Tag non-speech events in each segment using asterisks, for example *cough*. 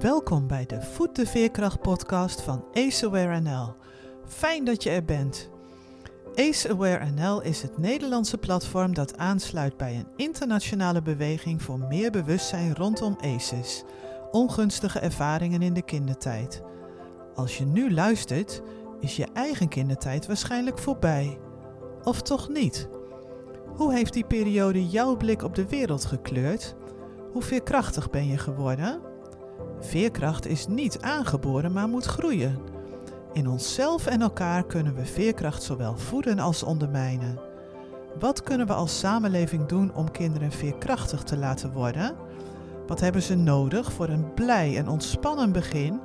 Welkom bij de Voet de Veerkracht podcast van Ace Aware NL. Fijn dat je er bent. Ace Aware NL is het Nederlandse platform dat aansluit bij een internationale beweging voor meer bewustzijn rondom ACEs, ongunstige ervaringen in de kindertijd. Als je nu luistert, is je eigen kindertijd waarschijnlijk voorbij. Of toch niet? Hoe heeft die periode jouw blik op de wereld gekleurd? Hoe veerkrachtig ben je geworden? Veerkracht is niet aangeboren, maar moet groeien. In onszelf en elkaar kunnen we veerkracht zowel voeden als ondermijnen. Wat kunnen we als samenleving doen om kinderen veerkrachtig te laten worden? Wat hebben ze nodig voor een blij en ontspannen begin?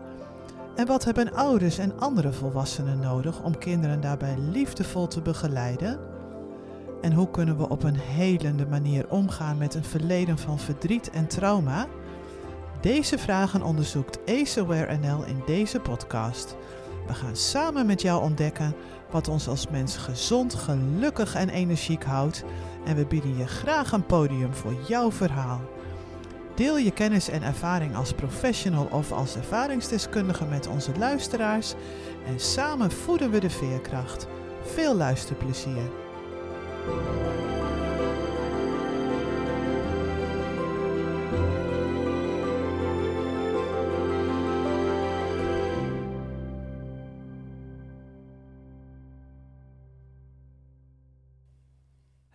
En wat hebben ouders en andere volwassenen nodig om kinderen daarbij liefdevol te begeleiden? En hoe kunnen we op een helende manier omgaan met een verleden van verdriet en trauma? Deze vragen onderzoekt AceAware NL in deze podcast. We gaan samen met jou ontdekken wat ons als mens gezond, gelukkig en energiek houdt en we bieden je graag een podium voor jouw verhaal. Deel je kennis en ervaring als professional of als ervaringsdeskundige met onze luisteraars en samen voeden we de veerkracht. Veel luisterplezier.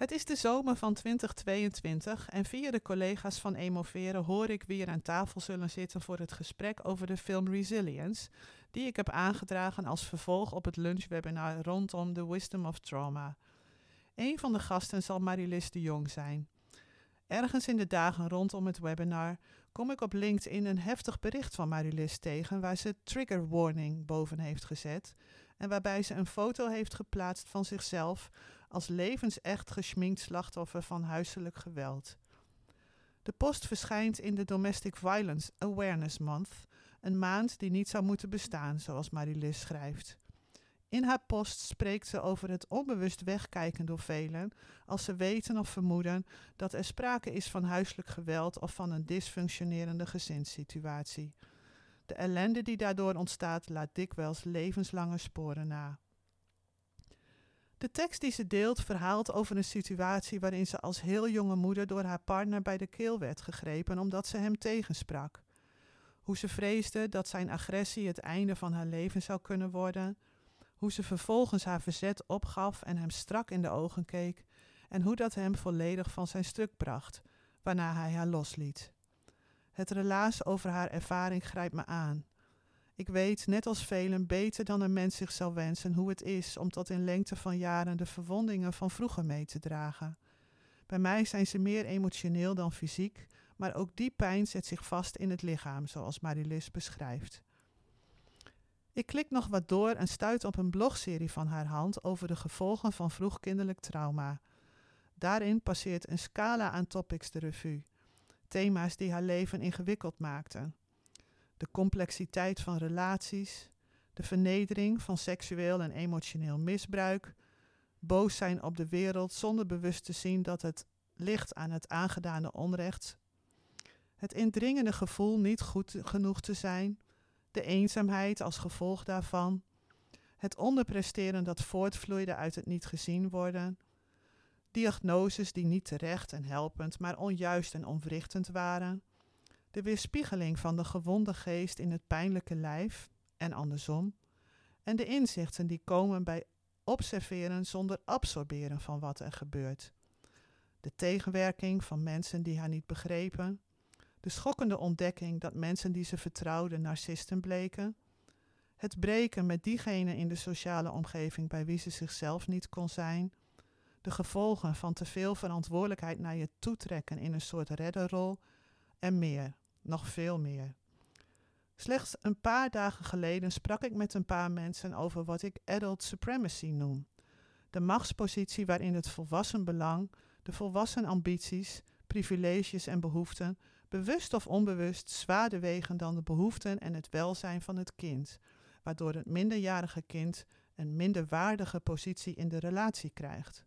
Het is de zomer van 2022 en via de collega's van Emoveren hoor ik wie er aan tafel zullen zitten voor het gesprek over de film Resilience, die ik heb aangedragen als vervolg op het lunchwebinar rondom The Wisdom of Trauma. Een van de gasten zal Marilis de Jong zijn. Ergens in de dagen rondom het webinar kom ik op LinkedIn een heftig bericht van Marilis tegen waar ze trigger warning boven heeft gezet en waarbij ze een foto heeft geplaatst van zichzelf als levensecht geschminkt slachtoffer van huiselijk geweld. De post verschijnt in de Domestic Violence Awareness Month, een maand die niet zou moeten bestaan, zoals Marilis schrijft. In haar post spreekt ze over het onbewust wegkijken door velen als ze weten of vermoeden dat er sprake is van huiselijk geweld of van een dysfunctionerende gezinssituatie. De ellende die daardoor ontstaat laat dikwijls levenslange sporen na. De tekst die ze deelt verhaalt over een situatie waarin ze als heel jonge moeder door haar partner bij de keel werd gegrepen omdat ze hem tegensprak. Hoe ze vreesde dat zijn agressie het einde van haar leven zou kunnen worden. Hoe ze vervolgens haar verzet opgaf en hem strak in de ogen keek. En hoe dat hem volledig van zijn stuk bracht, waarna hij haar losliet. Het relaas over haar ervaring grijpt me aan. Ik weet, net als velen, beter dan een mens zich zou wensen hoe het is om tot in lengte van jaren de verwondingen van vroeger mee te dragen. Bij mij zijn ze meer emotioneel dan fysiek, maar ook die pijn zet zich vast in het lichaam, zoals Marilis beschrijft. Ik klik nog wat door en stuit op een blogserie van haar hand over de gevolgen van vroegkinderlijk trauma. Daarin passeert een scala aan topics de revue. Thema's die haar leven ingewikkeld maakten de complexiteit van relaties, de vernedering van seksueel en emotioneel misbruik, boos zijn op de wereld zonder bewust te zien dat het ligt aan het aangedane onrecht, het indringende gevoel niet goed genoeg te zijn, de eenzaamheid als gevolg daarvan, het onderpresteren dat voortvloeide uit het niet gezien worden, diagnoses die niet terecht en helpend, maar onjuist en onwrichtend waren, de weerspiegeling van de gewonde geest in het pijnlijke lijf en andersom, en de inzichten die komen bij observeren zonder absorberen van wat er gebeurt. De tegenwerking van mensen die haar niet begrepen, de schokkende ontdekking dat mensen die ze vertrouwden narcisten bleken, het breken met diegene in de sociale omgeving bij wie ze zichzelf niet kon zijn, de gevolgen van te veel verantwoordelijkheid naar je toetrekken in een soort redderrol en meer nog veel meer. Slechts een paar dagen geleden sprak ik met een paar mensen over wat ik adult supremacy noem. De machtspositie waarin het volwassen belang, de volwassen ambities, privileges en behoeften, bewust of onbewust zwaarder wegen dan de behoeften en het welzijn van het kind, waardoor het minderjarige kind een minder waardige positie in de relatie krijgt.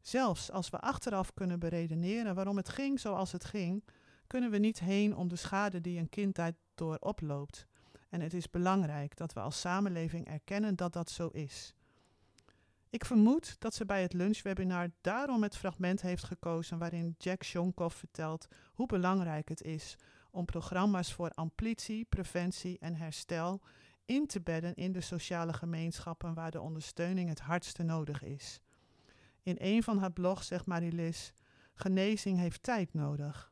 Zelfs als we achteraf kunnen beredeneren waarom het ging zoals het ging, kunnen we niet heen om de schade die een kind daardoor oploopt. En het is belangrijk dat we als samenleving erkennen dat dat zo is. Ik vermoed dat ze bij het lunchwebinar daarom het fragment heeft gekozen waarin Jack Shonkoff vertelt hoe belangrijk het is om programma's voor amplitie, preventie en herstel in te bedden in de sociale gemeenschappen waar de ondersteuning het hardste nodig is. In een van haar blogs zegt Marilis: genezing heeft tijd nodig.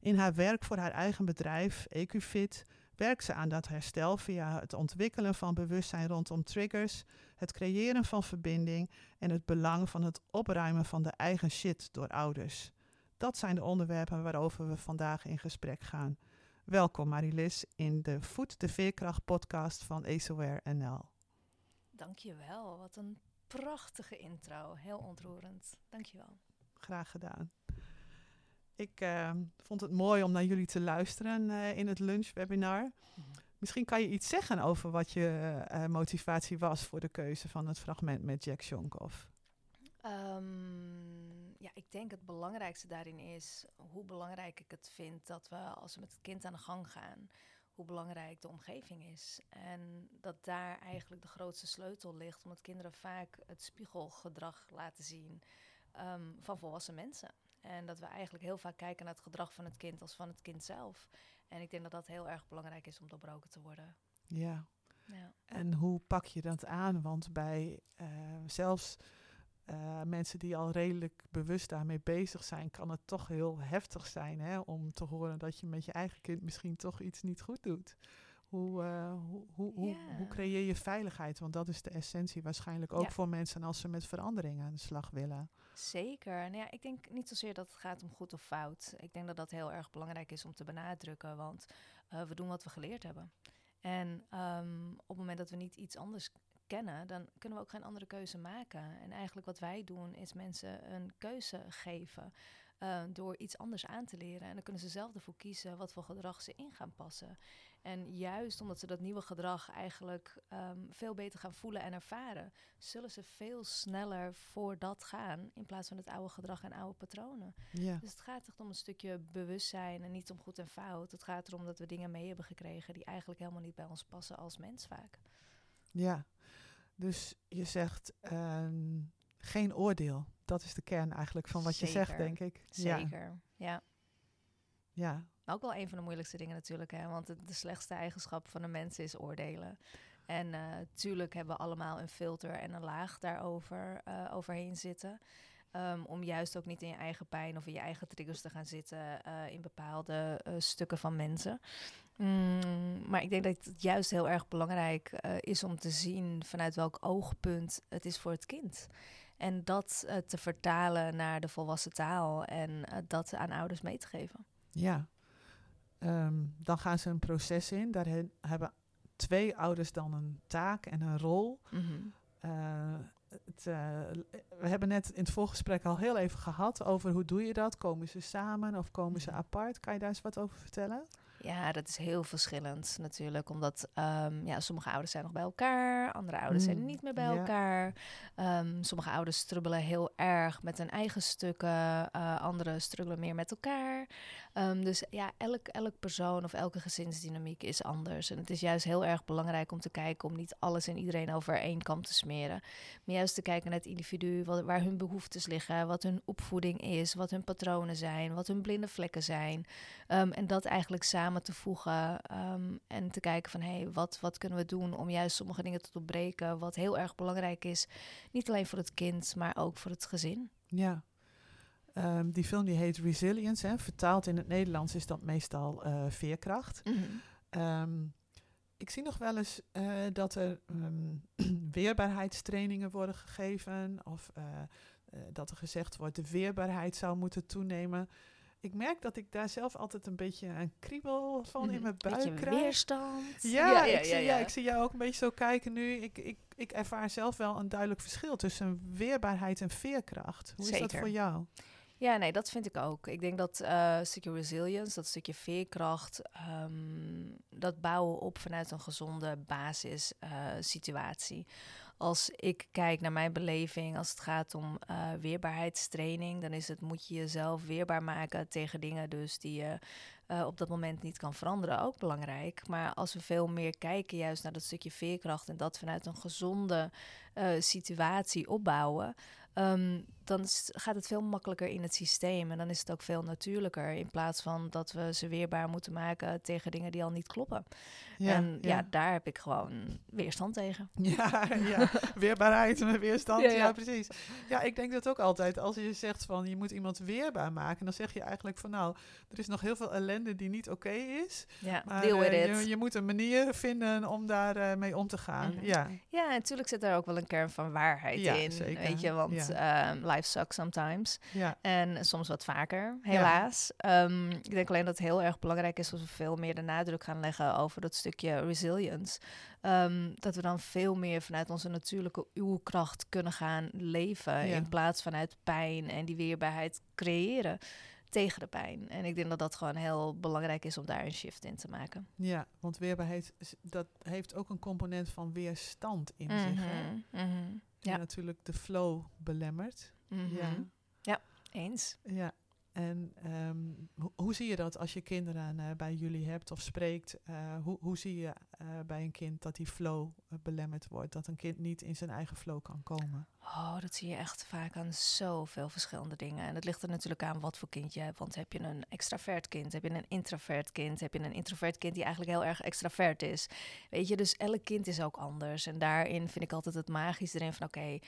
In haar werk voor haar eigen bedrijf, EcuFit, werkt ze aan dat herstel via het ontwikkelen van bewustzijn rondom triggers, het creëren van verbinding en het belang van het opruimen van de eigen shit door ouders. Dat zijn de onderwerpen waarover we vandaag in gesprek gaan. Welkom Marilis in de Voet de Veerkracht podcast van AceWare NL. Dankjewel, wat een prachtige intro. Heel ontroerend. Dankjewel. Graag gedaan. Ik uh, vond het mooi om naar jullie te luisteren uh, in het lunchwebinar. Mm -hmm. Misschien kan je iets zeggen over wat je uh, motivatie was voor de keuze van het fragment met Jack Shonkoff. Um, ja, ik denk het belangrijkste daarin is hoe belangrijk ik het vind dat we als we met het kind aan de gang gaan, hoe belangrijk de omgeving is. En dat daar eigenlijk de grootste sleutel ligt, omdat kinderen vaak het spiegelgedrag laten zien um, van volwassen mensen. En dat we eigenlijk heel vaak kijken naar het gedrag van het kind als van het kind zelf. En ik denk dat dat heel erg belangrijk is om doorbroken te worden. Ja. ja. En hoe pak je dat aan? Want bij uh, zelfs uh, mensen die al redelijk bewust daarmee bezig zijn, kan het toch heel heftig zijn hè, om te horen dat je met je eigen kind misschien toch iets niet goed doet. Hoe, uh, hoe, hoe, yeah. hoe, creëer je veiligheid? Want dat is de essentie waarschijnlijk ook ja. voor mensen als ze met veranderingen aan de slag willen. Zeker. Nou ja, ik denk niet zozeer dat het gaat om goed of fout. Ik denk dat dat heel erg belangrijk is om te benadrukken, want uh, we doen wat we geleerd hebben. En um, op het moment dat we niet iets anders kennen, dan kunnen we ook geen andere keuze maken. En eigenlijk wat wij doen is mensen een keuze geven uh, door iets anders aan te leren. En dan kunnen ze zelf ervoor kiezen wat voor gedrag ze in gaan passen. En juist omdat ze dat nieuwe gedrag eigenlijk um, veel beter gaan voelen en ervaren, zullen ze veel sneller voor dat gaan in plaats van het oude gedrag en oude patronen. Ja. Dus het gaat echt om een stukje bewustzijn en niet om goed en fout. Het gaat erom dat we dingen mee hebben gekregen die eigenlijk helemaal niet bij ons passen als mens vaak. Ja, dus je zegt uh, geen oordeel. Dat is de kern eigenlijk van wat Zeker. je zegt, denk ik. Zeker, ja. Ja. Ook wel een van de moeilijkste dingen natuurlijk, hè? want de, slechtste eigenschap van een mens is oordelen. En uh, hebben we allemaal een filter en een laag daarover uh, overheen zitten. Um, om juist ook niet in je eigen pijn of in je eigen triggers te gaan zitten uh, in bepaalde stukken van mensen. Mm, maar ik denk dat het juist heel erg belangrijk is om te zien vanuit welk oogpunt het is voor het kind. En dat te vertalen naar de volwassen taal en dat aan ouders mee te geven. Ja, Um, dan gaan ze een proces in. Daar he hebben twee ouders dan een taak en een rol. Mm -hmm. uh, het, uh, we hebben net in het voorgesprek al heel even gehad over hoe doe je dat? Komen ze samen of komen ze apart? Kan je daar eens wat over vertellen? Ja, dat is heel verschillend natuurlijk. Omdat um, ja, sommige ouders zijn nog bij elkaar, andere ouders mm. zijn niet meer bij ja. elkaar. Um, sommige ouders strubbelen heel erg met hun eigen stukken, uh, anderen struggelen meer met elkaar. Um, dus ja, elk, elk persoon of elke gezinsdynamiek is anders. En het is juist heel erg belangrijk om te kijken om niet alles en iedereen over één kam te smeren. Maar juist te kijken naar het individu, wat, waar hun behoeftes liggen, wat hun opvoeding is, wat hun patronen zijn, wat hun blinde vlekken zijn. en dat eigenlijk samen te voegen um, en te kijken van hé, hey, wat, wat kunnen we doen om juist sommige dingen te doorbreken, wat heel erg belangrijk is, niet alleen voor het kind, maar ook voor het gezin. Ja, um, die film die heet Resilience, hè? vertaald in het Nederlands is dat meestal uh, veerkracht. Mm -hmm. um, ik zie nog wel eens uh, dat er *clears throat* weerbaarheidstrainingen worden gegeven of uh, dat er gezegd wordt de weerbaarheid zou moeten toenemen ik merk dat ik daar zelf altijd een beetje een kriebel van mm, in mijn buik beetje krijg. weerstand. Ja, ja, ja, ik, zie, ja, ik zie jou ook een beetje zo kijken nu. Ik, ik, ik ervaar zelf wel een duidelijk verschil tussen weerbaarheid en veerkracht. Hoe Zeker. is dat voor jou? Ja, nee, dat vind ik ook. Ik denk dat uh, stukje resilience, dat stukje veerkracht, um, dat bouwen op vanuit een gezonde basissituatie. Uh, als ik kijk naar mijn beleving, als het gaat om uh, weerbaarheidstraining, dan is het moet je jezelf weerbaar maken tegen dingen dus die je op dat moment niet kan veranderen, ook belangrijk. Maar als we veel meer kijken juist naar dat stukje veerkracht en dat vanuit een gezonde situatie opbouwen, um, dan gaat het veel makkelijker in het systeem. En dan is het ook veel natuurlijker. In plaats van dat we ze weerbaar moeten maken tegen dingen die al niet kloppen. Ja, en ja. daar heb ik gewoon weerstand tegen. *laughs* Ja, ja. weerbaarheid en weerstand. Ja, ja, precies. Ja, ik denk dat ook altijd. Als je zegt van je moet iemand weerbaar maken, dan zeg je eigenlijk van nou, er is nog heel veel ellende die niet oké is. Ja, maar, deal with uh, je, je, moet een manier vinden om daar uh, mee om te gaan. Mm Ja, ja, natuurlijk zit er ook wel een kern van waarheid in. Zeker. Weet je, want um, life sucks sometimes. Ja. En soms wat vaker, helaas. Ja. Um, ik denk alleen dat het heel erg belangrijk is als we veel meer de nadruk gaan leggen over dat stukje resilience. Um, dat we dan veel meer vanuit onze natuurlijke uurkracht kunnen gaan leven. In plaats vanuit pijn en die weerbaarheid creëren tegen de pijn. En ik denk dat dat gewoon heel belangrijk is om daar een shift in te maken. Ja, want weerbaarheid dat heeft ook een component van weerstand in zich. Hè? Mm -hmm. Ja. natuurlijk de flow belemmert. Mm -hmm. Ja. ja, eens. Ja. En um, ho hoe zie je dat als je kinderen uh, bij jullie hebt of spreekt? Uh, hoe, hoe zie je uh, bij een kind dat die flow belemmerd wordt? Dat een kind niet in zijn eigen flow kan komen? Oh, dat zie je echt vaak aan zoveel verschillende dingen. En het ligt er natuurlijk aan wat voor kind je hebt. Want heb je een extravert kind? Heb je een introvert kind? Heb je een introvert kind die eigenlijk heel erg extravert is? Weet je, dus elk kind is ook anders. En daarin vind ik altijd het magisch erin van... oké, okay,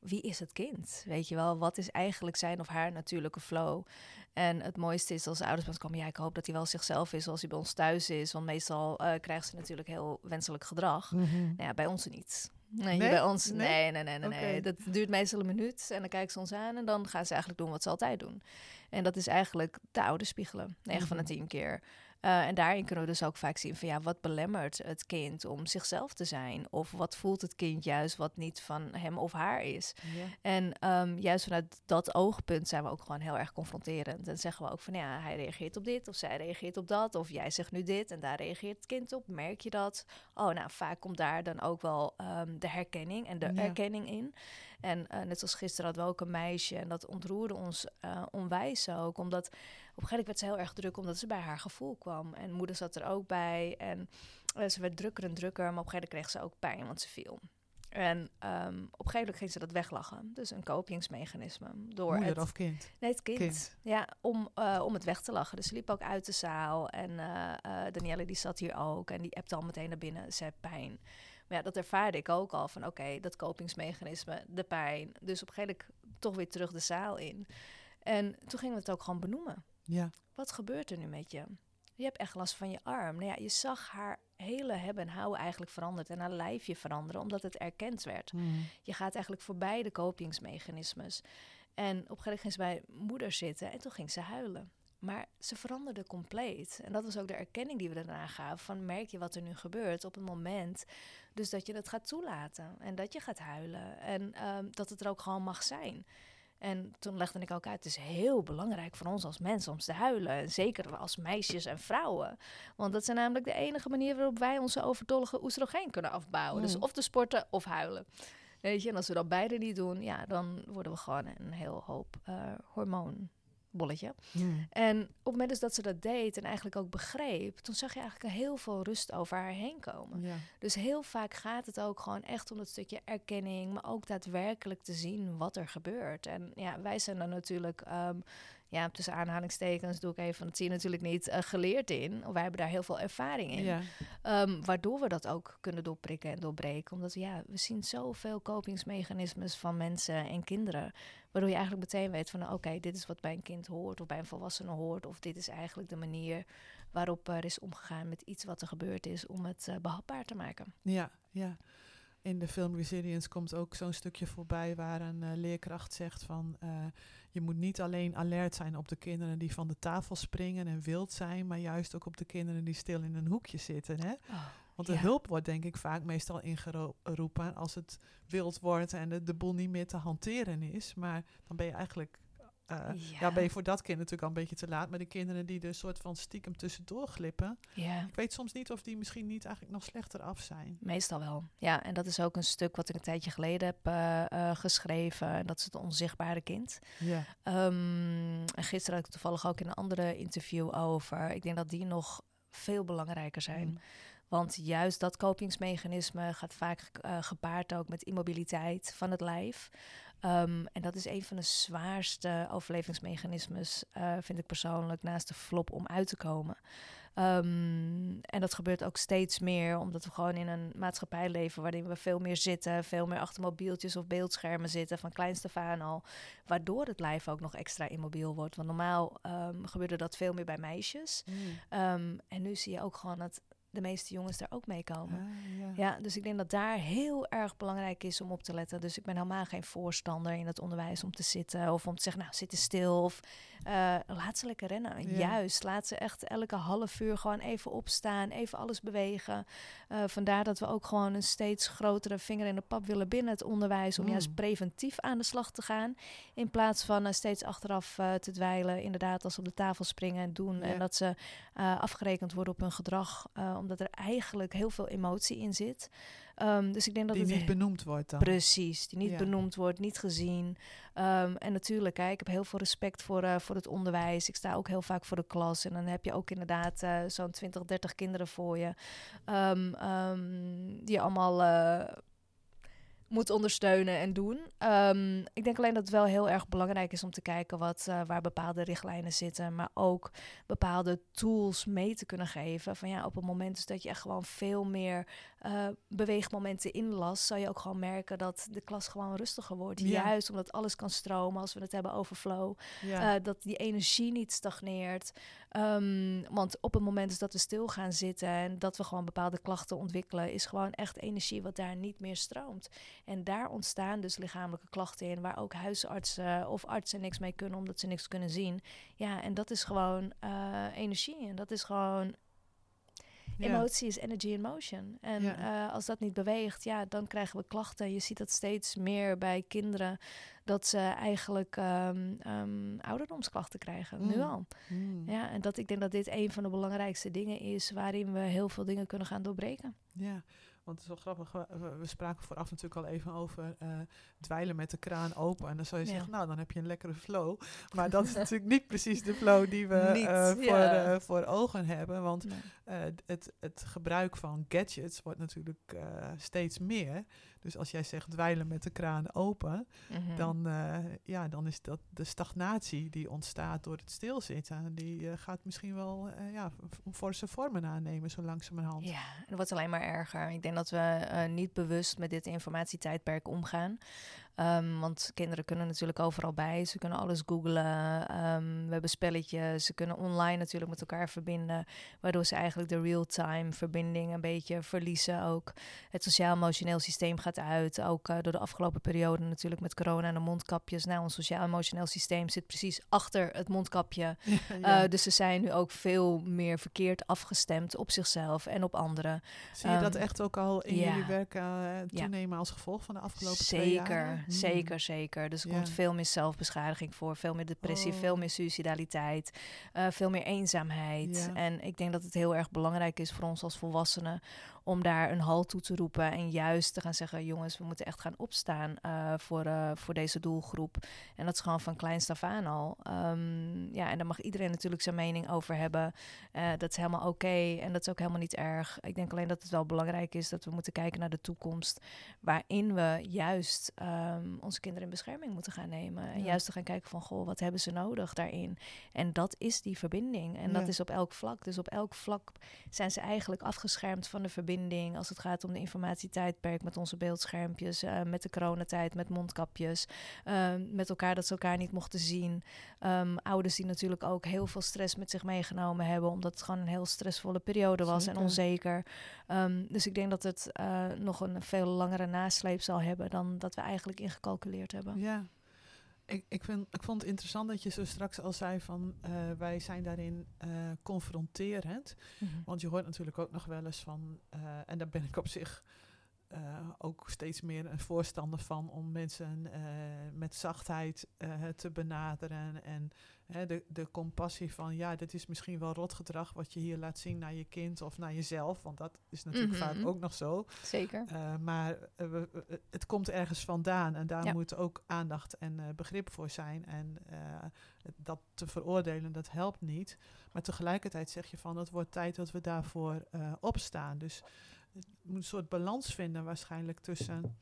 wie is het kind? Weet je wel, wat is eigenlijk zijn of haar natuurlijke flow? En het mooiste is als ouders pas komen, ja, ik hoop dat hij wel zichzelf is zoals hij bij ons thuis is. Want meestal uh, krijgen ze natuurlijk heel wenselijk gedrag. Mm -hmm. nou ja, bij ons niet. Nee, nee? bij ons, nee, nee, nee, nee, okay. Dat duurt meestal een minuut en dan kijken ze ons aan en dan gaan ze eigenlijk doen wat ze altijd doen. En dat is eigenlijk de oude spiegelen, 9 mm -hmm. van de 10 keer. Uh, en daarin kunnen we dus ook vaak zien van ja, wat belemmert het kind om zichzelf te zijn? Of wat voelt het kind juist wat niet van hem of haar is? Ja. En um, juist vanuit dat oogpunt zijn we ook gewoon heel erg confronterend. En zeggen we ook van ja, hij reageert op dit of zij reageert op dat. Of jij zegt nu dit en daar reageert het kind op. Merk je dat? Oh, nou, vaak komt daar dan ook wel um, de herkenning en de ja. erkenning in. En uh, net als gisteren hadden we ook een meisje en dat ontroerde ons uh, onwijs ook. Omdat een gegeven moment werd ze heel erg druk omdat ze bij haar gevoel kwam. En moeder zat er ook bij en uh, ze werd drukker en drukker. Maar op een gegeven moment kreeg ze ook pijn, want ze viel. En um, op een gegeven moment ging ze dat weglachen. Dus een kopingsmechanisme. Door Moeder het, of kind? Nee, het kind. kind. Ja, om, uh, om het weg te lachen. Dus ze liep ook uit de zaal. En uh, uh, Danielle die zat hier ook. En die appte al meteen naar binnen. Ze heeft pijn. Maar ja, dat ervaarde ik ook al van oké, okay, dat kopingsmechanisme, de pijn. Dus op een gegeven moment toch weer terug de zaal in. En toen gingen we het ook gewoon benoemen. Ja. Wat gebeurt er nu met je? Je hebt echt last van je arm. Nou ja, je zag haar hele hebben en houden eigenlijk veranderd en haar lijfje veranderen, omdat het erkend werd. Mm. Je gaat eigenlijk voorbij de kopingsmechanismes. En op een gegeven moment ging ze bij moeder zitten en toen ging ze huilen. Maar ze veranderde compleet. En dat was ook de erkenning die we daarna gaven. Van merk je wat er nu gebeurt op het moment. Dus dat je het gaat toelaten. En dat je gaat huilen. En um, dat het er ook gewoon mag zijn. En toen legde ik ook uit, het is heel belangrijk voor ons als mensen om te huilen. En zeker als meisjes en vrouwen. Want dat zijn namelijk de enige manier waarop wij onze overtollige oestrogeen kunnen afbouwen. Mm. Dus of te sporten of huilen. Weet je, en als we dat beide niet doen, ja, dan worden we gewoon een heel hoop uh, hormoon bolletje. Mm. En op het moment dus dat ze dat deed en eigenlijk ook begreep, toen zag je eigenlijk heel veel rust over haar heen komen. Ja. Dus heel vaak gaat het ook gewoon echt om dat stukje erkenning, maar ook daadwerkelijk te zien wat er gebeurt. En ja, wij zijn dan natuurlijk, um, ja, tussen aanhalingstekens doe ik even, dat zie je natuurlijk niet, uh, geleerd in. Wij hebben daar heel veel ervaring in. Ja. Um, waardoor we dat ook kunnen doorprikken en doorbreken. Omdat ja, we zien zoveel kopingsmechanismes van mensen en kinderen. Waardoor je eigenlijk meteen weet van oké, okay, dit is wat bij een kind hoort of bij een volwassene hoort. Of dit is eigenlijk de manier waarop er is omgegaan met iets wat er gebeurd is om het uh, behapbaar te maken. Ja, ja. In de film Resilience komt ook zo'n stukje voorbij waar een uh, leerkracht zegt van uh, je moet niet alleen alert zijn op de kinderen die van de tafel springen en wild zijn, maar juist ook op de kinderen die stil in een hoekje zitten. Hè? Oh. Want de ja. hulp wordt denk ik vaak meestal ingeroepen als het wild wordt en de, de boel niet meer te hanteren is. Maar dan ben je eigenlijk ja. ja. ben je voor dat kind natuurlijk al een beetje te laat. Maar de kinderen die er soort van stiekem tussendoor glippen. Ja. Ik weet soms niet of die misschien niet eigenlijk nog slechter af zijn. Meestal wel. Ja, en dat is ook een stuk wat ik een tijdje geleden heb geschreven. En dat is het onzichtbare kind. Ja. Um, en gisteren had ik toevallig ook in een andere interview over. Ik denk dat die nog veel belangrijker zijn. Mm. Want juist dat kopingsmechanisme gaat vaak uh, gepaard ook met immobiliteit van het lijf. Um, en dat is een van de zwaarste overlevingsmechanismes, uh, vind ik persoonlijk, naast de flop om uit te komen. Um, en dat gebeurt ook steeds meer, omdat we gewoon in een maatschappij leven waarin we veel meer zitten, veel meer achter mobieltjes of beeldschermen zitten, van kleinste aan al. Waardoor het lijf ook nog extra immobiel wordt. Want normaal um, gebeurde dat veel meer bij meisjes. Mm. En nu zie je ook gewoon dat de meeste jongens daar ook mee komen. Ah, ja. ja. dus ik denk dat daar heel erg belangrijk is om op te letten. Dus ik ben helemaal geen voorstander in het onderwijs om te zitten of om te zeggen, nou, zitten stil of uh, laat ze lekker rennen. Juist, laat ze echt elke half uur gewoon even opstaan, even alles bewegen. Uh, vandaar dat we ook gewoon een steeds grotere vinger in de pap willen binnen het onderwijs, om mm. juist preventief aan de slag te gaan, in plaats van uh, steeds achteraf te dweilen. Inderdaad, als ze op de tafel springen en doen en dat ze afgerekend worden op hun gedrag omdat er eigenlijk heel veel emotie in zit. Um, dus ik denk dat die het niet benoemd wordt dan. Precies, die niet benoemd wordt, niet gezien. Um, en natuurlijk, hè, ik heb heel veel respect voor, uh, voor het onderwijs. Ik sta ook heel vaak voor de klas. En dan heb je ook inderdaad uh, zo'n 20, 30 kinderen voor je. Um, die allemaal uh, moet ondersteunen en doen. Um, ik denk alleen dat het wel heel erg belangrijk is om te kijken wat, uh, waar bepaalde richtlijnen zitten, maar ook bepaalde tools mee te kunnen geven. Van ja, op het moment dus dat je echt gewoon veel meer uh, beweegmomenten inlast, zal je ook gewoon merken dat de klas gewoon rustiger wordt. Ja. Juist omdat alles kan stromen als we het hebben over flow. Ja. Uh, dat die energie niet stagneert. Um, want op het moment dat we stil gaan zitten en dat we gewoon bepaalde klachten ontwikkelen, is gewoon echt energie wat daar niet meer stroomt. En daar ontstaan dus lichamelijke klachten in, waar ook huisartsen of artsen niks mee kunnen, omdat ze niks kunnen zien. Ja, en dat is gewoon uh, energie. En dat is gewoon Emotie is energy in motion. En uh, als dat niet beweegt, ja, dan krijgen we klachten. Je ziet dat steeds meer bij kinderen, dat ze eigenlijk um, um, ouderdomsklachten krijgen. Nu mm. al. Mm. Ja, en dat ik denk dat dit een van de belangrijkste dingen is waarin we heel veel dingen kunnen gaan doorbreken. Ja, want het is wel grappig, we, spraken vooraf natuurlijk al even over uh, dweilen met de kraan open. En dan zou je zeggen, nou dan heb je een lekkere flow. Maar dat is *laughs* natuurlijk niet precies de flow die we uh, voor, uh, voor ogen hebben. Want nee. het, het gebruik van gadgets wordt natuurlijk steeds meer. Dus als jij zegt dweilen met de kraan open, mm-hmm. dan, uh, ja, dan is dat de stagnatie die ontstaat door het stilzitten. Die uh, gaat misschien wel uh, ja, forse vormen aannemen, zo langzamerhand. Ja, en dat wordt alleen maar erger. Ik denk dat we niet bewust met dit informatietijdperk omgaan. Um, want kinderen kunnen natuurlijk overal bij. Ze kunnen alles googlen. Um, we hebben spelletjes. Ze kunnen online natuurlijk met elkaar verbinden. Waardoor ze eigenlijk de real-time verbinding een beetje verliezen ook. Het sociaal-emotioneel systeem gaat uit. Ook uh, door de afgelopen periode natuurlijk met corona en de mondkapjes. Nou, ons sociaal-emotioneel systeem zit precies achter het mondkapje. *laughs* Ja, ja. Uh, dus ze zijn nu ook veel meer verkeerd afgestemd op zichzelf en op anderen. Zie je um, dat echt ook al in ja. jullie werk uh, toenemen als gevolg van de afgelopen Zeker. twee jaar? Hmm. Zeker, zeker. Dus er komt veel meer zelfbeschadiging voor, veel meer depressie, veel oh. meer suicidaliteit, uh, veel meer eenzaamheid. En ik denk dat het heel erg belangrijk is voor ons als volwassenen om daar een halt toe te roepen en juist te gaan zeggen: jongens, we moeten echt gaan opstaan uh, voor, uh, voor deze doelgroep. En dat is gewoon van kleinst af aan al. Um, ja, en daar mag iedereen natuurlijk zijn mening over hebben. Uh, dat is helemaal oké okay, en dat is ook helemaal niet erg. Ik denk alleen dat het wel belangrijk is dat we moeten kijken naar de toekomst, waarin we juist um, onze kinderen in bescherming moeten gaan nemen. En juist te gaan kijken van: goh, wat hebben ze nodig daarin? En dat is die verbinding. En ja. dat is op elk vlak. Dus op elk vlak zijn ze eigenlijk afgeschermd van de verbinding als het gaat om de informatietijdperk met onze beeldschermpjes, uh, met de coronatijd, met mondkapjes, uh, met elkaar dat ze elkaar niet mochten zien. Um, ouders die natuurlijk ook heel veel stress met zich meegenomen hebben, omdat het gewoon een heel stressvolle periode was Zeker. en onzeker. Um, dus ik denk dat het uh, nog een veel langere nasleep zal hebben dan dat we eigenlijk ingecalculeerd hebben. Ja, ik, ik, vind, ik vond het interessant dat je zo straks al zei van uh, wij zijn daarin uh, confronterend. Mm -hmm. Want je hoort natuurlijk ook nog wel eens van, uh, en daar ben ik op zich ook steeds meer een voorstander van om mensen met zachtheid te benaderen. En de, de compassie van, ja, dit is misschien wel rotgedrag wat je hier laat zien naar je kind of naar jezelf. Want dat is natuurlijk vaak mhm. ook nog zo. Zeker. maar het komt ergens vandaan en daar moet ook aandacht en begrip voor zijn. En dat te veroordelen, dat helpt niet. Maar tegelijkertijd zeg je van, het wordt tijd dat we daarvoor opstaan. Dus moet een soort balans vinden waarschijnlijk tussen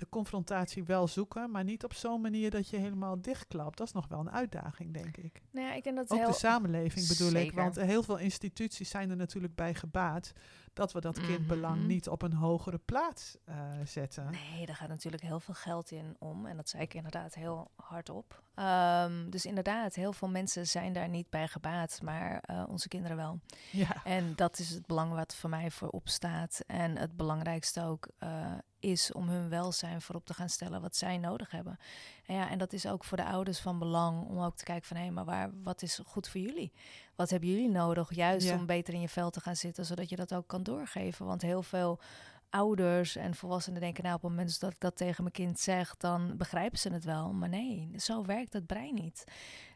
de confrontatie wel zoeken, maar niet op zo'n manier dat je helemaal dichtklapt. Dat is nog wel een uitdaging, denk ik. Nou ja, ik denk dat Ook de samenleving bedoel ik, want heel veel instituties zijn er natuurlijk bij gebaat dat we dat kindbelang mhm. niet op een hogere plaats uh, zetten. Nee, daar gaat natuurlijk heel veel geld in om. En dat zei ik inderdaad heel hardop. Um, dus inderdaad, heel veel mensen zijn daar niet bij gebaat, maar uh, onze kinderen wel. Ja. En dat is het belang wat voor mij voorop staat. En het belangrijkste ook uh, is om hun welzijn voorop te gaan stellen wat zij nodig hebben. En, ja, en dat is ook voor de ouders van belang om ook te kijken van hé, hey, maar waar, wat is goed voor jullie? Wat hebben jullie nodig juist om beter in je vel te gaan zitten, zodat je dat ook kan doorgeven? Want heel veel ouders en volwassenen denken, nou op het moment dat ik dat tegen mijn kind zeg, dan begrijpen ze het wel. Maar nee, zo werkt het brein niet.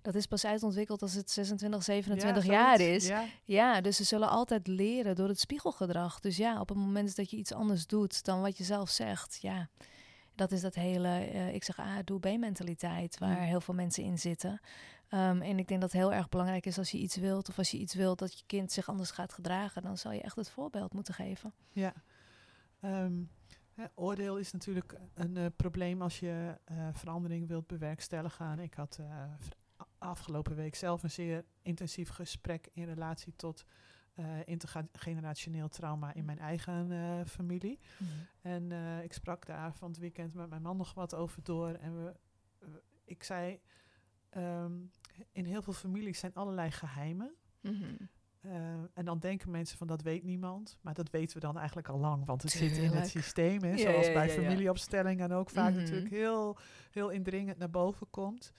Dat is pas uitontwikkeld als het 26, 27 jaar is. Ja. ja. dus ze zullen altijd leren door het spiegelgedrag. Dus ja, op het moment dat je iets anders doet dan wat je zelf zegt, ja, dat is dat hele, uh, ik zeg A, doe B-mentaliteit, waar heel veel mensen in zitten. Um, en ik denk dat het heel erg belangrijk is als je iets wilt, of als je iets wilt dat je kind zich anders gaat gedragen, dan zal je echt het voorbeeld moeten geven. Ja. Um, oordeel is natuurlijk een uh, probleem als je uh, verandering wilt bewerkstelligen. Ik had uh, afgelopen week zelf een zeer intensief gesprek in relatie tot intergenerationeel trauma in mijn eigen familie. Mm. En ik sprak daar van het weekend met mijn man nog wat over door. En we, ik zei, um, in heel veel families zijn allerlei geheimen. Mm uh, en dan denken mensen van dat weet niemand. Maar dat weten we dan eigenlijk al lang. Want het zit in het systeem. Hè, zoals bij familieopstellingen ook vaak mm -hmm. natuurlijk heel, heel indringend naar boven komt.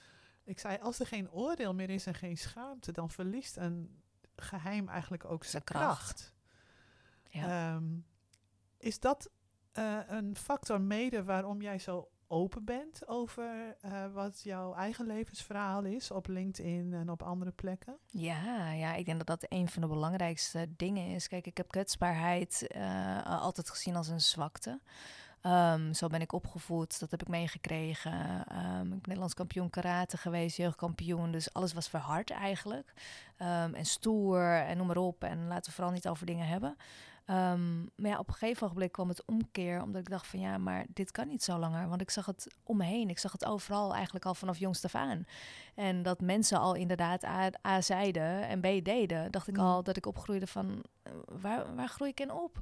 Ik zei, als er geen oordeel meer is en geen schaamte, dan verliest een geheim eigenlijk ook zijn kracht. Ja. Um, is dat uh, een factor mede waarom jij zo open bent over uh, wat jouw eigen levensverhaal is op LinkedIn en op andere plekken? Ja, ja, ik denk dat dat een van de belangrijkste dingen is. Kijk, ik heb kwetsbaarheid uh, altijd gezien als een zwakte. Um, zo ben ik opgevoed, dat heb ik meegekregen. Um, ik ben Nederlands kampioen karate geweest, jeugdkampioen. Dus alles was verhard eigenlijk. Um, en stoer en noem maar op. En laten we vooral niet over dingen hebben. Um, maar ja, op een gegeven moment kwam het omkeer, omdat ik dacht van ja, maar dit kan niet zo langer. Want ik zag het om me heen, ik zag het overal eigenlijk al vanaf jongs af aan. En dat mensen al inderdaad A, A zeiden en B deden, dacht ik mm. al dat ik opgroeide van eh, waar, waar groei ik in op?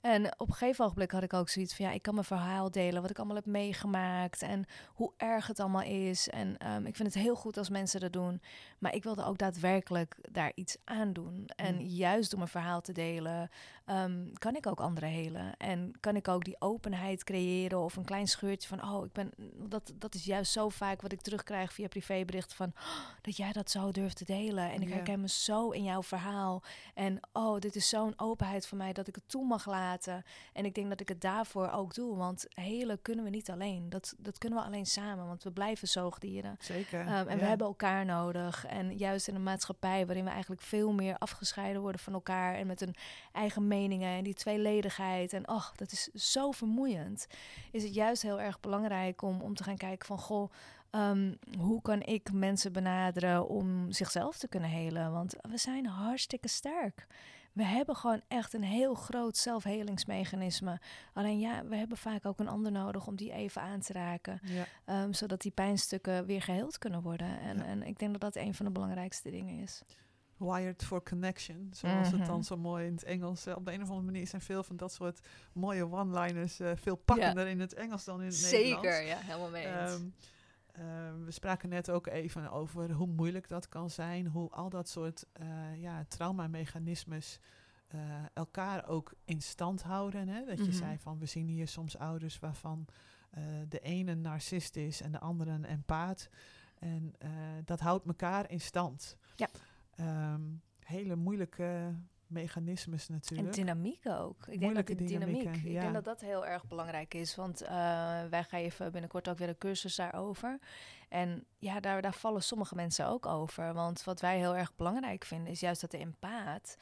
En op een gegeven ogenblik had ik ook zoiets van ja, ik kan mijn verhaal delen, wat ik allemaal heb meegemaakt en hoe erg het allemaal is. En um, ik vind het heel goed als mensen dat doen, maar ik wilde ook daadwerkelijk daar iets aan doen. En mm. juist door mijn verhaal te delen, um, kan ik ook anderen helen. En kan ik ook die openheid creëren of een klein scheurtje van oh, ik ben, dat, dat is juist zo vaak wat ik terugkrijg via privéberichten van oh, dat jij dat zo durft te delen. En ik herken me zo in jouw verhaal. En oh, dit is zo'n openheid voor mij dat ik het toe mag laten. En ik denk dat ik het daarvoor ook doe. Want helen kunnen we niet alleen. Dat, dat kunnen we alleen samen. Want we blijven zoogdieren. Zeker. Um, en we hebben elkaar nodig. En juist in een maatschappij waarin we eigenlijk veel meer afgescheiden worden van elkaar. En met een eigen meningen en die tweeledigheid. En ach, dat is zo vermoeiend. Is het juist heel erg belangrijk om, om te gaan kijken van goh. Um, hoe kan ik mensen benaderen om zichzelf te kunnen helen? Want we zijn hartstikke sterk. We hebben gewoon echt een heel groot zelfhelingsmechanisme. Alleen ja, we hebben vaak ook een ander nodig om die even aan te raken. Ja. Um, zodat die pijnstukken weer geheeld kunnen worden. En, ja. en ik denk dat dat een van de belangrijkste dingen is. Wired for connection, zoals het dan mhm. zo mooi in het Engels. Uh, op de een of andere manier zijn veel van dat soort mooie one-liners uh, veel pakkender ja. in het Engels dan in het Zeker, Nederlands. Zeker, ja, helemaal mee eens. Um, uh, we spraken net ook even over hoe moeilijk dat kan zijn, hoe al dat soort uh, ja, traumamechanismes elkaar ook in stand houden. Hè? Dat je mm -hmm. zei van we zien hier soms ouders waarvan de ene een narcist is en de andere een empaat. En dat houdt elkaar in stand. Ja. Um, hele moeilijke mechanismes natuurlijk. En dynamiek ook. Ik denk dat die dynamiek, ik denk dat dat heel erg belangrijk is. Want uh, wij geven binnenkort ook weer een cursus daarover. En ja, daar, daar vallen sommige mensen ook over. Want wat wij heel erg belangrijk vinden, is juist dat de empaat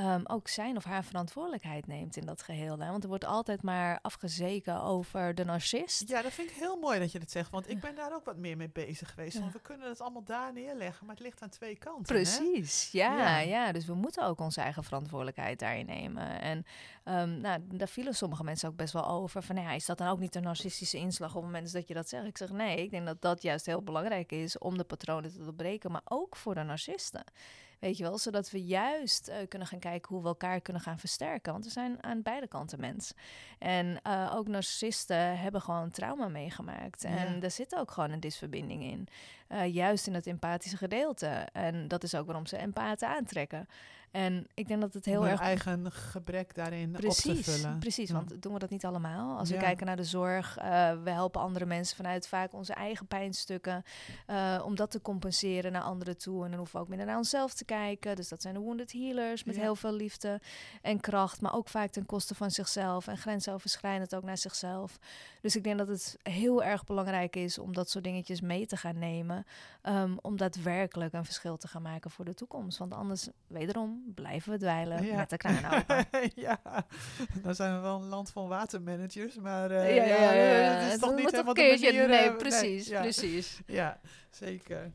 um, ook zijn of haar verantwoordelijkheid neemt in dat geheel. Hè? Want er wordt altijd maar afgezeken over de narcist. Ja, dat vind ik heel mooi dat je dat zegt. Want ik ben daar ook wat meer mee bezig geweest. Want we kunnen het allemaal daar neerleggen, maar het ligt aan twee kanten. Precies, Ja, ja, Dus we moeten ook onze eigen verantwoordelijkheid daarin nemen. En um, nou, daar vielen sommige mensen ook best wel over. Van ja, is dat dan ook niet een narcistische inslag op het moment dat je dat zegt? Ik zeg nee, ik denk dat dat juist heel belangrijk is om de patronen te doorbreken. Maar ook voor de narcisten. Weet je wel, zodat we juist uh, kunnen gaan kijken hoe we elkaar kunnen gaan versterken. Want we zijn aan beide kanten mens. En uh, ook narcisten hebben gewoon trauma meegemaakt. En ja. er zit ook gewoon een disverbinding in. Uh, juist in het empathische gedeelte. En dat is ook waarom ze empathen aantrekken. En ik denk dat het heel erg... eigen gebrek daarin precies, op te vullen. Precies, want doen we dat niet allemaal? Als we kijken naar de zorg, uh, we helpen andere mensen vanuit vaak onze eigen pijnstukken. Uh, om dat te compenseren naar anderen toe. En dan hoeven we ook minder naar onszelf te kijken. Dus dat zijn de wounded healers met heel veel liefde en kracht. Maar ook vaak ten koste van zichzelf. En grensoverschrijdend ook naar zichzelf. Dus ik denk dat het heel erg belangrijk is om dat soort dingetjes mee te gaan nemen. Um, om daadwerkelijk een verschil te gaan maken voor de toekomst. Want anders, wederom, blijven we dweilen met de kraan open. *laughs* ja, dan zijn we wel een land van watermanagers, maar uh, ja, ja, ja, het is toch niet helemaal de manier... Nee, precies, nee, precies. Ja, *laughs* zeker.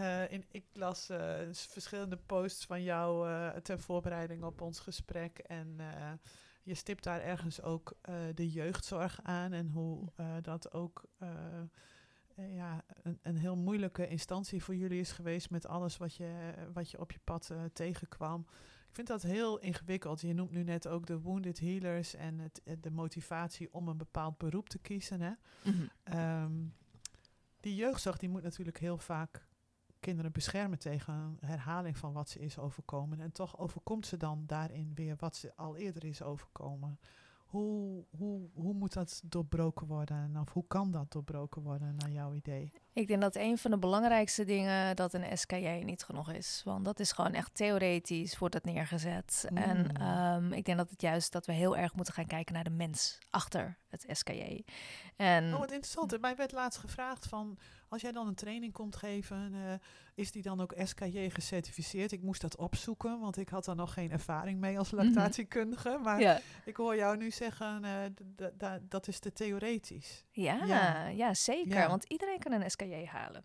Uh, in, ik las uh, verschillende posts van jou ter voorbereiding op ons gesprek en je stipt daar ergens ook de jeugdzorg aan en hoe dat ook eh, ja, een, een heel moeilijke instantie voor jullie is geweest met alles wat je, wat je op je pad uh, tegenkwam. Ik vind dat heel ingewikkeld. Je noemt nu net ook de wounded healers en het, eh, de motivatie om een bepaald beroep te kiezen. Hè? Mm um, die jeugdzorg die moet natuurlijk heel vaak kinderen beschermen tegen herhaling van wat ze is overkomen. En toch overkomt ze dan daarin weer wat ze al eerder is overkomen. Hoe, hoe, hoe moet dat doorbroken worden? Of hoe kan dat doorbroken worden naar jouw idee? Ik denk dat een van de belangrijkste dingen dat een SKJ niet genoeg is. Want dat is gewoon echt theoretisch, wordt het neergezet. En mm. um, ik denk dat het juist dat we heel erg moeten gaan kijken naar de mens achter het SKJ. En oh, wat interessant. Mij werd laatst gevraagd van, als jij dan een training komt geven, uh, is die dan ook SKJ gecertificeerd? Ik moest dat opzoeken, want ik had daar nog geen ervaring mee als mhm. lactatiekundige. Maar ik hoor jou nu zeggen, uh, dat is te theoretisch. Ja, ja. ja zeker. Want iedereen kan een SKJ halen.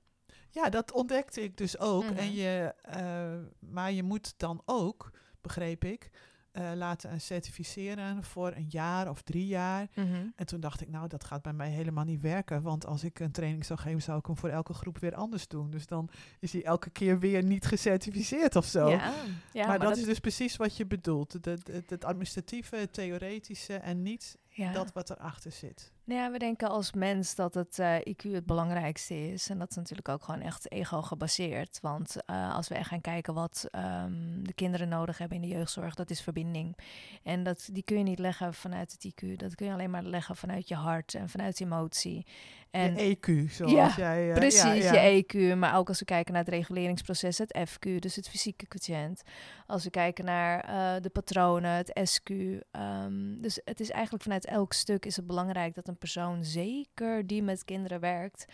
Ja, dat ontdekte ik dus ook. en mhm. je, uh, maar je moet dan ook, begreep ik, uh, laten certificeren voor een jaar of drie jaar. Mhm. En toen dacht ik, nou, dat gaat bij mij helemaal niet werken. Want als ik een training zou geven, zou ik hem voor elke groep weer anders doen. Dus dan is hij elke keer weer niet gecertificeerd of zo. Ja, ja maar, dat, is dus precies wat je bedoelt. Het, het administratieve, het theoretische en niet dat wat erachter zit. Nou ja, we denken als mens dat het uh, eh, IQ het belangrijkste is. En dat is natuurlijk ook gewoon echt ego gebaseerd. Want uh, als we echt gaan kijken wat um, de kinderen nodig hebben in de jeugdzorg, dat is verbinding. En dat, die kun je niet leggen vanuit het IQ. Dat kun je alleen maar leggen vanuit je hart en vanuit emotie. En, je EQ, zoals jij... Uh, precies, ja, je EQ. Maar ook als we kijken naar het reguleringsproces, het FQ, dus het fysieke quotient. Als we kijken naar de patronen, het SQ. Um, dus het is eigenlijk vanuit elk stuk is het belangrijk dat een persoon, zeker die met kinderen werkt,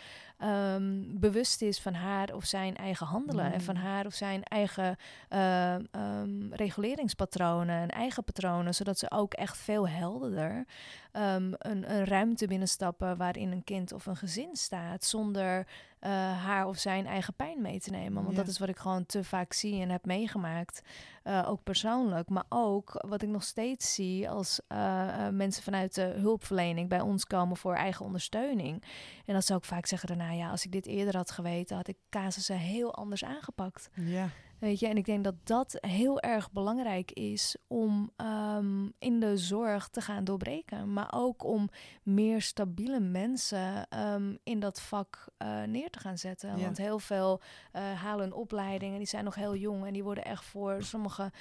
um, bewust is van haar of zijn eigen handelen. En van mm. haar of zijn eigen uh, um, reguleringspatronen en eigen patronen. Zodat ze ook echt veel helderder um, een, een ruimte binnenstappen waarin een kind of een gezin staat. Zonder uh, haar of zijn eigen pijn mee te nemen. Want dat is wat ik gewoon te vaak zie en heb meegemaakt. Uh, ook persoonlijk, maar ook wat ik nog steeds zie als uh, mensen vanuit de hulpverlening bij ons komen voor eigen ondersteuning. En dat zou ik vaak zeggen daarna, ja, als ik dit eerder had geweten, had ik casussen heel anders aangepakt. Ja. Weet je, en ik denk dat dat heel erg belangrijk is om um, in de zorg te gaan doorbreken. Maar ook om meer stabiele mensen um, in dat vak uh, neer te gaan zetten. Want heel veel uh, halen een opleiding en die zijn nog heel jong. En die worden echt voor sommige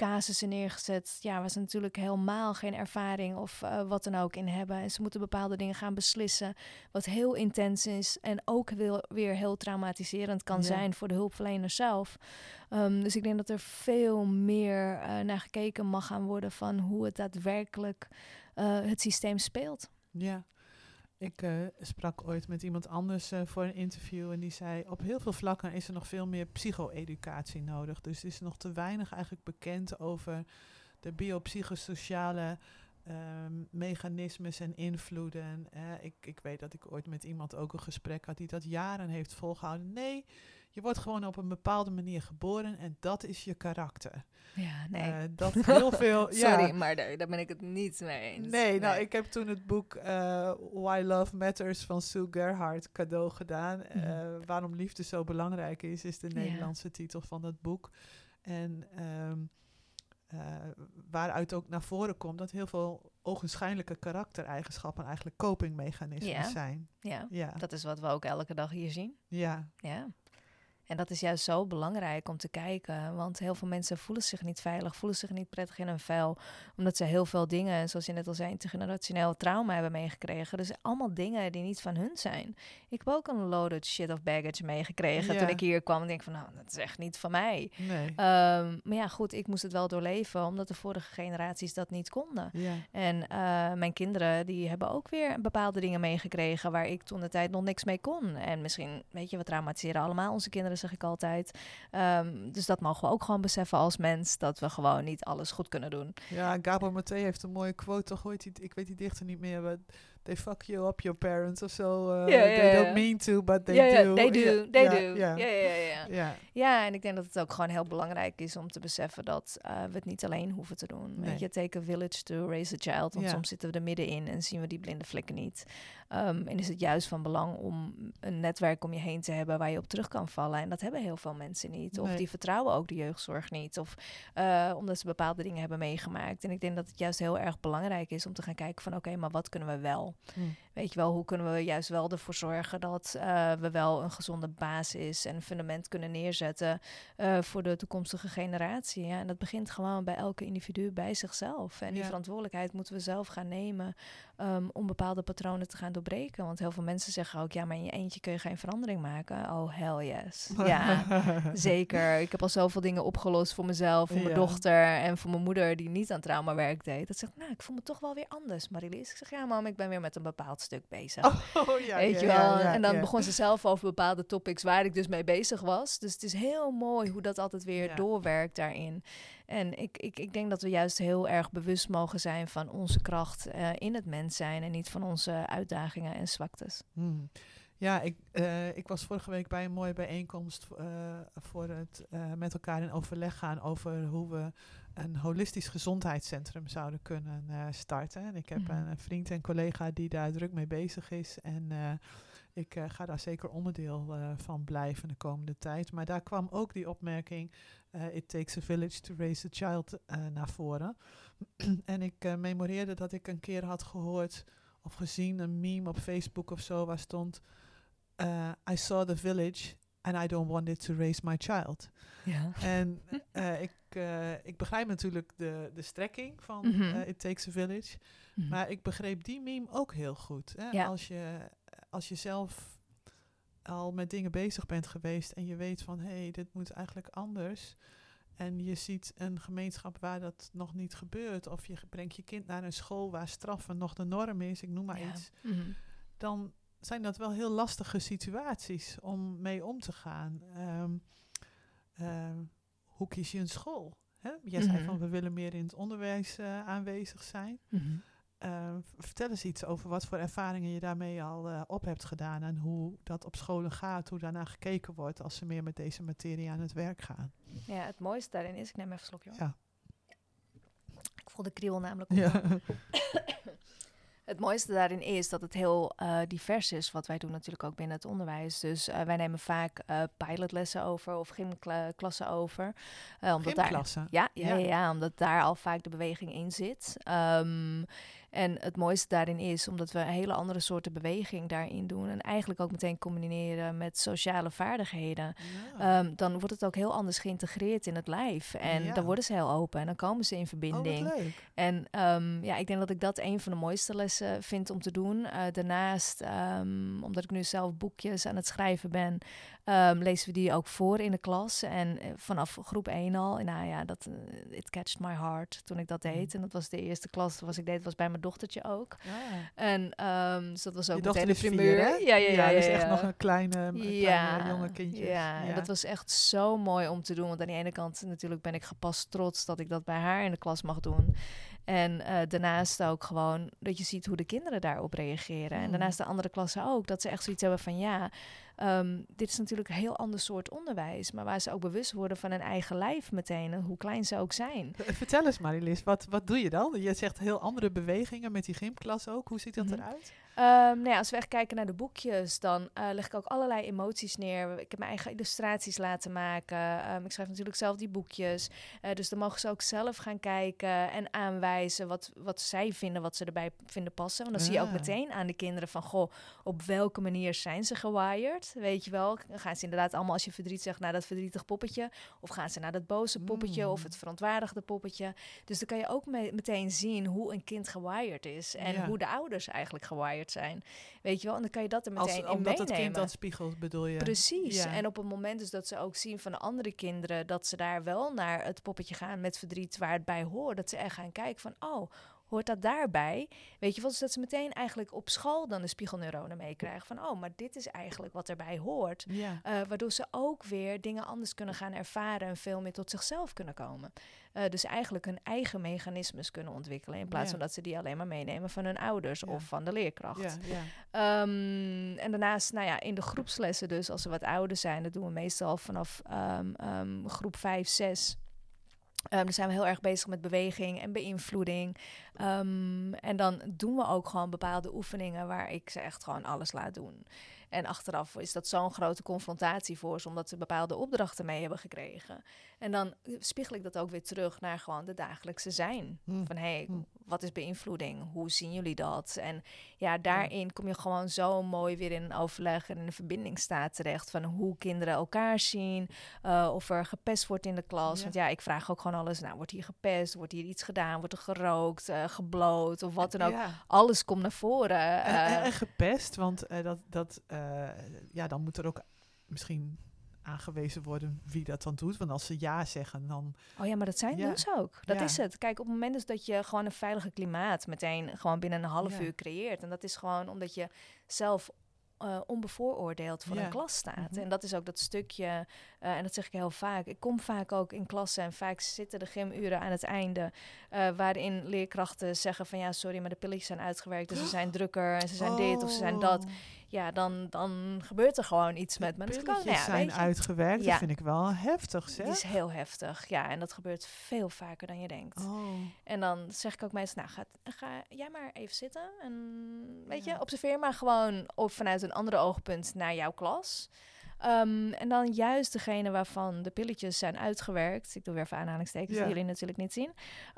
casussen neergezet. Ja, waar ze natuurlijk helemaal geen ervaring of uh, wat dan ook in hebben. En ze moeten bepaalde dingen gaan beslissen. Wat heel intens is en ook weer heel traumatiserend kan zijn voor de hulpverlener zelf. Ehm, dus ik denk dat er veel meer uh, naar gekeken mag gaan worden van hoe het daadwerkelijk uh, het systeem speelt. Ja. Ik uh, sprak ooit met iemand anders uh, voor een interview en die zei: op heel veel vlakken is er nog veel meer psycho-educatie nodig. Dus er is nog te weinig eigenlijk bekend over de biopsychosociale um, mechanismes en invloeden. Ik, ik weet dat ik ooit met iemand ook een gesprek had die dat jaren heeft volgehouden. Nee, je wordt gewoon op een bepaalde manier geboren en dat is je karakter. Ja, nee. Uh, dat *laughs* heel veel. Sorry, ja. maar daar, daar, ben ik het niet mee eens. Nee, nou, ik heb toen het boek uh, Why Love Matters van Sue Gerhardt cadeau gedaan. Mm. Waarom liefde zo belangrijk is, is de Nederlandse ja. titel van dat boek. En um, waaruit ook naar voren komt dat heel veel ogenschijnlijke karaktereigenschappen eigenlijk copingmechanismen ja. zijn. Ja. ja, dat is wat we ook elke dag hier zien. Ja. Ja. En dat is juist zo belangrijk om te kijken. Want heel veel mensen voelen zich niet veilig, voelen zich niet prettig in hun vel. Omdat ze heel veel dingen, zoals je net al zei, intergenerationeel trauma hebben meegekregen. Dus allemaal dingen die niet van hun zijn. Ik heb ook een loaded shit of baggage meegekregen Ja. toen ik hier kwam. En denk van, nou, dat is echt niet van mij. Nee. Ehm, maar ja, goed, ik moest het wel doorleven, omdat de vorige generaties dat niet konden. ja. En eh, mijn kinderen, die hebben ook weer bepaalde dingen meegekregen waar ik toen de tijd nog niks mee kon. En misschien, weet je, we traumatiseren allemaal onze kinderen, zeg ik altijd. Ehm, dus dat mogen we ook gewoon beseffen als mens, dat we gewoon niet alles goed kunnen doen. Ja, Gabor Maté heeft een mooie quote, toch? Die, ik weet die dichter niet meer, maar they fuck you up, your parents, of zo. eh, Ja, ja, they don't mean to, but they ja, do. they do, Ja, they do. Ja, Ja, ja, ja. ja. Ja, en ik denk dat het ook gewoon heel belangrijk is om te beseffen dat eh, we het niet alleen hoeven te doen. Nee. Weet je, take a village to raise a child. Want soms zitten we er middenin en zien we die blinde vlekken niet. Ehm, en is het juist van belang om een netwerk om je heen te hebben waar je op terug kan vallen. En dat hebben heel veel mensen niet. Of Nee. die vertrouwen ook de jeugdzorg niet. Of eh, omdat ze bepaalde dingen hebben meegemaakt. En ik denk dat het juist heel erg belangrijk is om te gaan kijken van oké, maar wat kunnen we wel? Hm. Weet je wel, hoe kunnen we juist wel ervoor zorgen dat eh, we wel een gezonde basis en een fundament kunnen neerzetten eh, voor de toekomstige generatie. Ja, en dat begint gewoon bij elke individu bij zichzelf. En die Ja. verantwoordelijkheid moeten we zelf gaan nemen ehm, om bepaalde patronen te gaan doorbreken. Want heel veel mensen zeggen ook, ja, maar in je eentje kun je geen verandering maken. Oh, hell yes. *laughs* Ja, zeker. Ik heb al zoveel dingen opgelost voor mezelf, voor mijn dochter en voor mijn moeder die niet aan traumawerk deed. Dat zegt, nou, ik voel me toch wel weer anders, Marilies. Ik zeg, ja, mam, ik ben weer met een bepaald stuk bezig. *laughs* Oh, ja, Weet ja, je wel? ja, en dan begon ze zelf over bepaalde topics waar ik dus mee bezig was. Dus het is heel mooi hoe dat altijd weer doorwerkt daarin. En ik, ik, ik denk dat we juist heel erg bewust mogen zijn van onze kracht eh, in het mens zijn en niet van onze uitdagingen en zwaktes. Hmm. Ja, ik, eh, ik was vorige week bij een mooie bijeenkomst eh, voor het met elkaar in overleg gaan over hoe we een holistisch gezondheidscentrum zouden kunnen eh, starten. En ik heb Mhm. een, een vriend en collega die daar druk mee bezig is. En eh, ik eh, ga daar zeker onderdeel van blijven de komende tijd. Maar daar kwam ook die opmerking: It takes a village to raise a child naar voren. *clears throat* en ik memoreerde dat ik een keer had gehoord of gezien een meme op Facebook of zo waar stond: I saw the village and I don't want it to raise my child. Ja. En *laughs* eh, ik, eh, ik begrijp natuurlijk de, de strekking van Mhm. eh, It Takes a Village. Maar ik begreep die meme ook heel goed. Hè? Ja. Als, je, als je zelf al met dingen bezig bent geweest en je weet van hé, hey, dit moet eigenlijk anders. En je ziet een gemeenschap waar dat nog niet gebeurt. Of je brengt je kind naar een school waar straffen nog de norm is, ik noem maar Ja. iets. Mhm. Dan zijn dat wel heel lastige situaties om mee om te gaan. Ehm, hoe kies je een school? Hè? Jij zei Mhm. van we willen meer in het onderwijs eh, aanwezig zijn. Mhm. Uh, vertel eens iets over wat voor ervaringen je daarmee al uh, op hebt gedaan en hoe dat op scholen gaat, hoe daarnaar gekeken wordt als ze meer met deze materie aan het werk gaan. Ja, het mooiste daarin is, ik neem even een slokje. Ja. Ik voel de kriebel namelijk op. Ja. *laughs* Het mooiste daarin is dat het heel uh, divers is, wat wij doen natuurlijk ook binnen het onderwijs. Dus uh, wij nemen vaak uh, pilotlessen over of gymklassen over. omdat Gymklassen? Daar, ja, ja, ja. Ja, omdat daar al vaak de beweging in zit. Um, en het mooiste daarin is, omdat we een hele andere soorten beweging daarin doen. En eigenlijk ook meteen combineren met sociale vaardigheden. Ja. Um, dan wordt het ook heel anders geïntegreerd in het lijf. En ja. dan worden ze heel open en dan komen ze in verbinding. Oh. En um, ja, ik denk dat ik dat een van de mooiste lessen vind om te doen. Uh, daarnaast, um, omdat ik nu zelf boekjes aan het schrijven ben, ehm, lezen we die ook voor in de klas. En eh, vanaf groep 1 al, en nou ja, dat uh, it catched my heart toen ik dat deed. Mm. En dat was de eerste klas was ik deed, was bij mijn dochtertje ook. Ah. En um, dus dat was ook meteen de primeur. ja, ja, ja, ja, dus echt nog een kleine, een kleine jonge kindje. Ja, ja, dat was echt zo mooi om te doen. Want aan de ene kant natuurlijk ben ik gepast trots dat ik dat bij haar in de klas mag doen. En uh, daarnaast ook gewoon dat je ziet hoe de kinderen daarop reageren. En mm. daarnaast de andere klassen ook. Dat ze echt zoiets hebben van ja, um, dit is natuurlijk een heel ander soort onderwijs. Maar waar ze ook bewust worden van hun eigen lijf meteen. hoe klein ze ook zijn. Eh, *laughs* vertel eens Marilis, wat, wat doe je dan? Je zegt heel andere bewegingen met die gymklas ook. Hoe ziet dat mm eruit? Um, nou ja, als we echt kijken naar de boekjes, dan uh, leg ik ook allerlei emoties neer. Ik heb mijn eigen illustraties laten maken. Um, ik schrijf natuurlijk zelf die boekjes. Uh, dus dan mogen ze ook zelf gaan kijken en aanwijzen wat, wat zij vinden, wat ze erbij vinden passen. Want dan zie je ook meteen aan de kinderen van, goh, op welke manier zijn ze gewired? Weet je wel, dan gaan ze inderdaad allemaal als je verdriet zegt naar dat verdrietig poppetje. Of gaan ze naar dat boze poppetje of mm. het verontwaardigde poppetje. Dus dan kan je ook meteen zien hoe een kind gewired is. En hoe de ouders eigenlijk gewired zijn. Weet je wel? En dan kan je dat er meteen Als, in omdat meenemen. het kind dat spiegelt, bedoel je? Precies. En op het moment dus dat ze ook zien van de andere kinderen... dat ze daar wel naar het poppetje gaan met verdriet waar het bij hoort... dat ze echt gaan kijken van... oh, hoort dat daarbij? Weet je wel, dus dat ze meteen eigenlijk op school dan de spiegelneuronen meekrijgen. Van, oh, maar dit is eigenlijk wat erbij hoort. Ja. Uh, waardoor ze ook weer dingen anders kunnen gaan ervaren en veel meer tot zichzelf kunnen komen. Uh, dus eigenlijk hun eigen mechanismes kunnen ontwikkelen. In plaats van dat ze die alleen maar meenemen van hun ouders of van de leerkracht. Um, en daarnaast, nou ja, in de groepslessen dus, als ze wat ouder zijn, dat doen we meestal vanaf um, um, groep 5, 6. Um, dan zijn we heel erg bezig met beweging en beïnvloeding. Um, en dan doen we ook gewoon bepaalde oefeningen waar ik ze echt gewoon alles laat doen. En achteraf is dat zo'n grote confrontatie voor ze, omdat ze bepaalde opdrachten mee hebben gekregen. En dan spiegel ik dat ook weer terug naar gewoon de dagelijkse zijn. Hmm. Van hé, hey, hmm. Wat is beïnvloeding? Hoe zien jullie dat? En ja, daarin kom je gewoon zo mooi weer in een overleg en in een verbinding staat terecht van hoe kinderen elkaar zien, uh, of er gepest wordt in de klas. Want ja, ik vraag ook gewoon alles. Nou, wordt hier gepest? Wordt hier iets gedaan? Wordt er gerookt, uh, gebloot of wat dan ook? Alles komt naar voren. en, en, eh. gepest, want dat, dat ja, dan moet er ook misschien aangewezen worden wie dat dan doet. Want als ze ja zeggen, dan... Oh ja, maar dat zijn ja. dus ook. Dat is het. Kijk, op het moment dus dat je gewoon een veilige klimaat meteen gewoon binnen een half uur creëert. En dat is gewoon omdat je zelf uh, onbevooroordeeld voor een klas staat. Mhm. En dat is ook dat stukje, uh, en dat zeg ik heel vaak. Ik kom vaak ook in klassen en vaak zitten de gymuren aan het einde, uh, waarin leerkrachten zeggen van ja, sorry, maar de pilletjes zijn uitgewerkt, dus ze zijn drukker en ze zijn dit of ze zijn dat. Ja, dan, dan gebeurt er gewoon iets met me. De nou ja, zijn uitgewerkt, ja. dat vind ik wel heftig, zeg. Het is heel heftig, ja. En dat gebeurt veel vaker dan je denkt. Oh. En dan zeg ik ook meestal, nou, ga, ga jij maar even zitten. En weet je, observeer maar gewoon vanuit een andere oogpunt naar jouw klas. Um, en dan juist degene waarvan de pilletjes zijn uitgewerkt. Ik doe weer even aanhalingstekens, die jullie natuurlijk niet zien.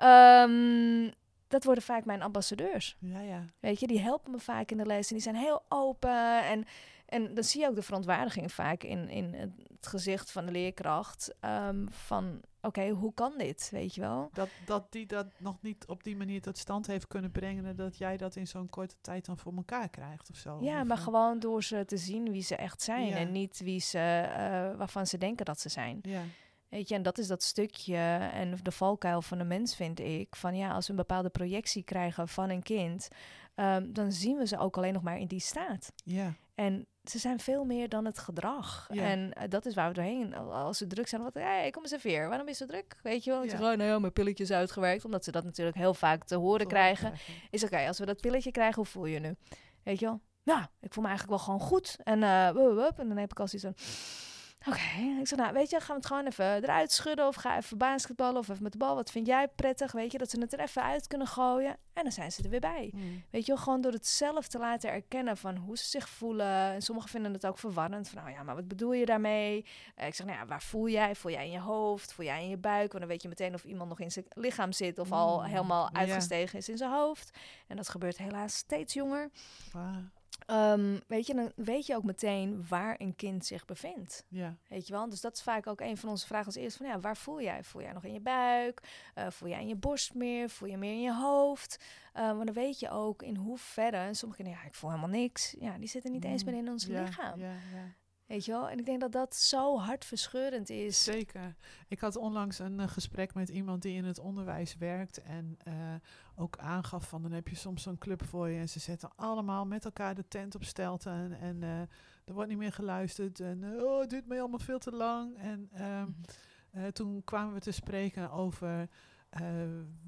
Um, dat worden vaak mijn ambassadeurs. Ja, ja. Weet je, die helpen me vaak in de les en die zijn heel open. En, en dan zie je ook de verontwaardiging vaak in, in het gezicht van de leerkracht. Um, van oké, hoe kan dit? Weet je wel? Dat, dat die dat nog niet op die manier tot stand heeft kunnen brengen. En dat jij dat in zo'n korte tijd dan voor elkaar krijgt of zo. Ja, maar gewoon door ze te zien wie ze echt zijn. En niet wie ze, uh, waarvan ze denken dat ze zijn. Ja. Weet je, en dat is dat stukje en de valkuil van de mens, vind ik. Van ja, als we een bepaalde projectie krijgen van een kind, um, dan zien we ze ook alleen nog maar in die staat. Ja. En ze zijn veel meer dan het gedrag. Ja. En uh, dat is waar we doorheen. Als ze druk zijn, wat, hey, kom eens even weer. Waarom is ze druk? Weet je wel? Ik ja. zeg, oh, nou mijn pilletjes uitgewerkt. Omdat ze dat natuurlijk heel vaak te horen krijgen. Is oké, als we dat pilletje krijgen, hoe voel je nu? Weet je wel? Nou, ik voel me eigenlijk wel gewoon goed. En, uh, en dan heb ik als iets van Oké, ik zeg, nou, weet je, gaan we het gewoon even eruit schudden of ga even basketballen of even met de bal. Wat vind jij prettig? Weet je, dat ze het er even uit kunnen gooien en dan zijn ze er weer bij. Mm. Weet je, gewoon door het zelf te laten erkennen van hoe ze zich voelen. En sommigen vinden het ook verwarrend van, nou ja, maar wat bedoel je daarmee? Uh, ik zeg, nou ja, waar voel jij? Voel jij in je hoofd? Voel jij in je buik? Want dan weet je meteen of iemand nog in zijn lichaam zit of al mm. helemaal uitgestegen is in zijn hoofd. En dat gebeurt helaas steeds jonger. Wow. Um, weet je, dan weet je ook meteen waar een kind zich bevindt. Ja. Weet je wel? Dus dat is vaak ook een van onze vragen als eerste van ja, waar voel jij? Voel jij nog in je buik? Uh, voel jij in je borst meer? Voel je meer in je hoofd? Uh, maar dan weet je ook in hoeverre, en sommige kinderen, ja, ik voel helemaal niks. Ja, die zitten niet eens mm, meer in ons lichaam. Ja, Weet je wel? En ik denk dat dat zo hartverscheurend is. Zeker. Ik had onlangs een uh, gesprek met iemand die in het onderwijs werkt en uh, ook aangaf van dan heb je soms zo'n club voor je en ze zetten allemaal met elkaar de tent op stelten en, uh, er wordt niet meer geluisterd en oh, het duurt mij allemaal veel te lang. En um, mm. toen kwamen we te spreken over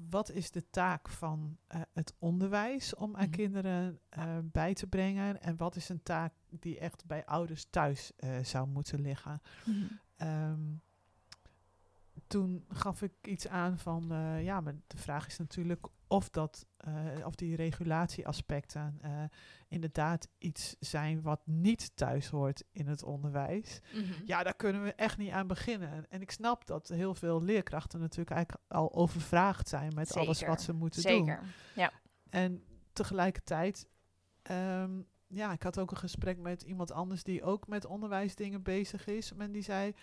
wat is de taak van het onderwijs om aan mm. kinderen bij te brengen en wat is een taak die echt bij ouders thuis zou moeten liggen. Mm. Um, toen gaf ik iets aan van, ja, maar de vraag is natuurlijk of, dat, uh, of die regulatieaspecten uh, inderdaad iets zijn wat niet thuis hoort in het onderwijs. Mm -hmm. Ja, daar kunnen we echt niet aan beginnen. En ik snap dat heel veel leerkrachten natuurlijk eigenlijk al overvraagd zijn met Zeker. alles wat ze moeten Zeker. doen. Ja. En tegelijkertijd, um, ja, ik had ook een gesprek met iemand anders die ook met onderwijsdingen bezig is. En die zei,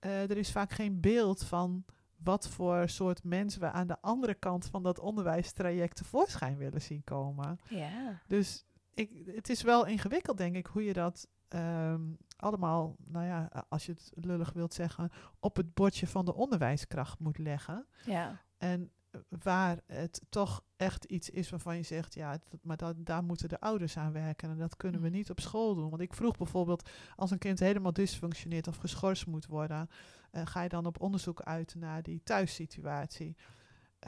uh, er is vaak geen beeld van wat voor soort mensen we aan de andere kant van dat onderwijstraject tevoorschijn willen zien komen. Ja. Dus ik, het is wel ingewikkeld, denk ik, hoe je dat um, allemaal, nou ja, als je het lullig wilt zeggen, op het bordje van de onderwijskracht moet leggen. Ja. En waar het toch echt iets is waarvan je zegt, ja, dat, maar dat, daar moeten de ouders aan werken en dat kunnen we niet op school doen. Want ik vroeg bijvoorbeeld, als een kind helemaal dysfunctioneert of geschorst moet worden, uh, ga je dan op onderzoek uit naar die thuissituatie.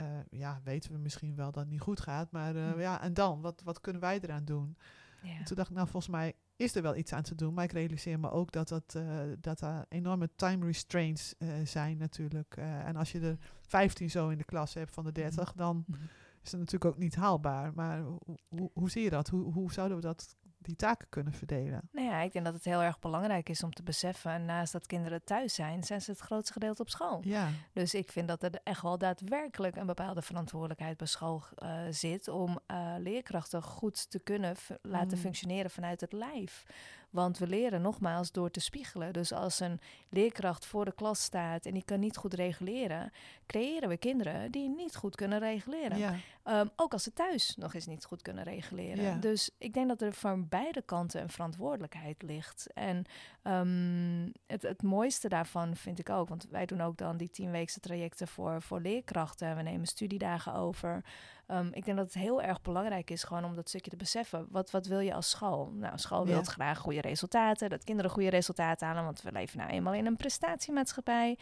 Uh, ja, weten we misschien wel dat het niet goed gaat, maar uh, ja, en dan, wat, wat kunnen wij eraan doen? Ja. En toen dacht ik, nou, volgens mij is er wel iets aan te doen, maar ik realiseer me ook dat, dat, uh, dat er enorme time restraints uh, zijn natuurlijk. Uh, en als je er 15 zo in de klas hebt van de 30, dan mm -hmm. is dat natuurlijk ook niet haalbaar. Maar ho ho hoe zie je dat? Hoe, hoe zouden we dat die taken kunnen verdelen? Nou ja, ik denk dat het heel erg belangrijk is om te beseffen, naast dat kinderen thuis zijn, zijn ze het grootste gedeelte op school. Ja. Dus ik vind dat er echt wel daadwerkelijk een bepaalde verantwoordelijkheid bij school uh, zit om uh, leerkrachten goed te kunnen laten mm. functioneren vanuit het lijf. Want we leren nogmaals door te spiegelen. Dus als een leerkracht voor de klas staat en die kan niet goed reguleren, creëren we kinderen die niet goed kunnen reguleren. Ja. Um, ook als ze thuis nog eens niet goed kunnen reguleren. Ja. Dus ik denk dat er van beide kanten een verantwoordelijkheid ligt. En um, het, het mooiste daarvan vind ik ook, want wij doen ook dan die tienweekse trajecten voor, voor leerkrachten. We nemen studiedagen over. Um, ik denk dat het heel erg belangrijk is gewoon om dat stukje te beseffen. Wat, wat wil je als school? Nou, school wil Ja. graag goede resultaten, dat kinderen goede resultaten halen, want we leven nou eenmaal in een prestatiemaatschappij.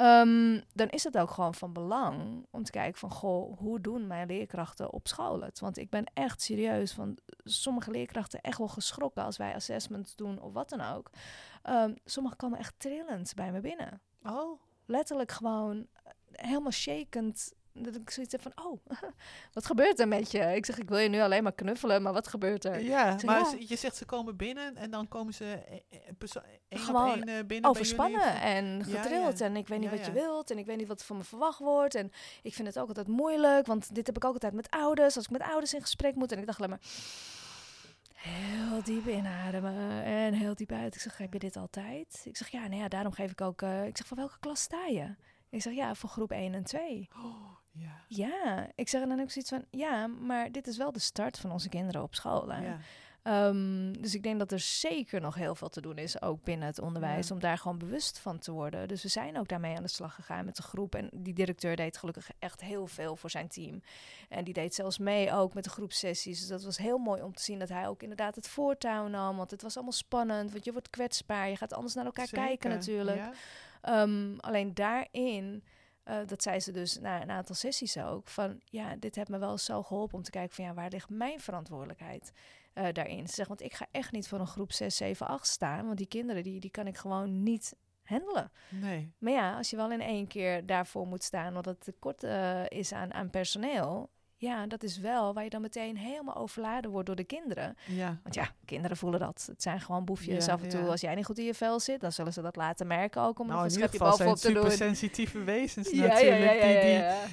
Um, dan is het ook gewoon van belang om te kijken van, goh, hoe doen mijn leerkrachten op school het? Want ik ben echt serieus van sommige leerkrachten echt wel geschrokken als wij assessments doen of wat dan ook. Um, sommigen komen echt trillend bij me binnen. Oh, Letterlijk gewoon helemaal shakend dat ik zoiets heb van, oh, *laughs* wat gebeurt er met je? Ik zeg, ik wil je nu alleen maar knuffelen, maar wat gebeurt er? ja, zeg, maar ja. je zegt ze komen binnen en dan komen ze eh, eh, één Gewoon op één eh, binnen Overspannen bij en Ja, ja. En ik weet niet wat je wilt. En ik weet niet wat van me verwacht wordt. En ik vind het ook altijd moeilijk. Want dit heb ik ook altijd met ouders. Als ik met ouders in gesprek moet. En ik dacht alleen maar... Heel diep inademen en heel diep uit. Ik zeg, heb je dit altijd? Ik zeg, ja, nou ja, daarom geef ik ook... ik zeg, voor welke klas sta je? Ik zeg, ja, voor groep 1 en 2. Oh, ja. Ja, ik zeg dan ik zoiets van, ja, maar dit is wel de start van onze kinderen op school. Ja. Ehm, dus ik denk dat er zeker nog heel veel te doen is, ook binnen het onderwijs, Ja. om daar gewoon bewust van te worden. Dus we zijn ook daarmee aan de slag gegaan met de groep. En die directeur deed gelukkig echt heel veel voor zijn team. En die deed zelfs mee ook met de groepsessies. Dus dat was heel mooi om te zien dat hij ook inderdaad het voortouw nam. Want het was allemaal spannend, want je wordt kwetsbaar. Je gaat anders naar elkaar kijken natuurlijk. Ja. Ehm, alleen daarin, eh, dat zei ze dus na een aantal sessies ook, van ja, dit heeft me wel zo geholpen om te kijken van ja, waar ligt mijn verantwoordelijkheid eh, daarin? Ze zegt, want ik ga echt niet voor een groep 6, 7, 8 staan, want die kinderen die, die kan ik gewoon niet handelen. Nee. Maar ja, als je wel in één keer daarvoor moet staan, omdat het tekort eh, is aan, aan personeel, ja, dat is wel waar je dan meteen helemaal overladen wordt door de kinderen. Ja. Want ja, kinderen voelen dat. Het zijn gewoon boefjes Ja, af en toe. ja. Als jij niet goed in je vel zit, dan zullen ze dat laten merken ook om Nou, in een schepje bovenop het te doen. supersensitieve wezens *laughs* natuurlijk. die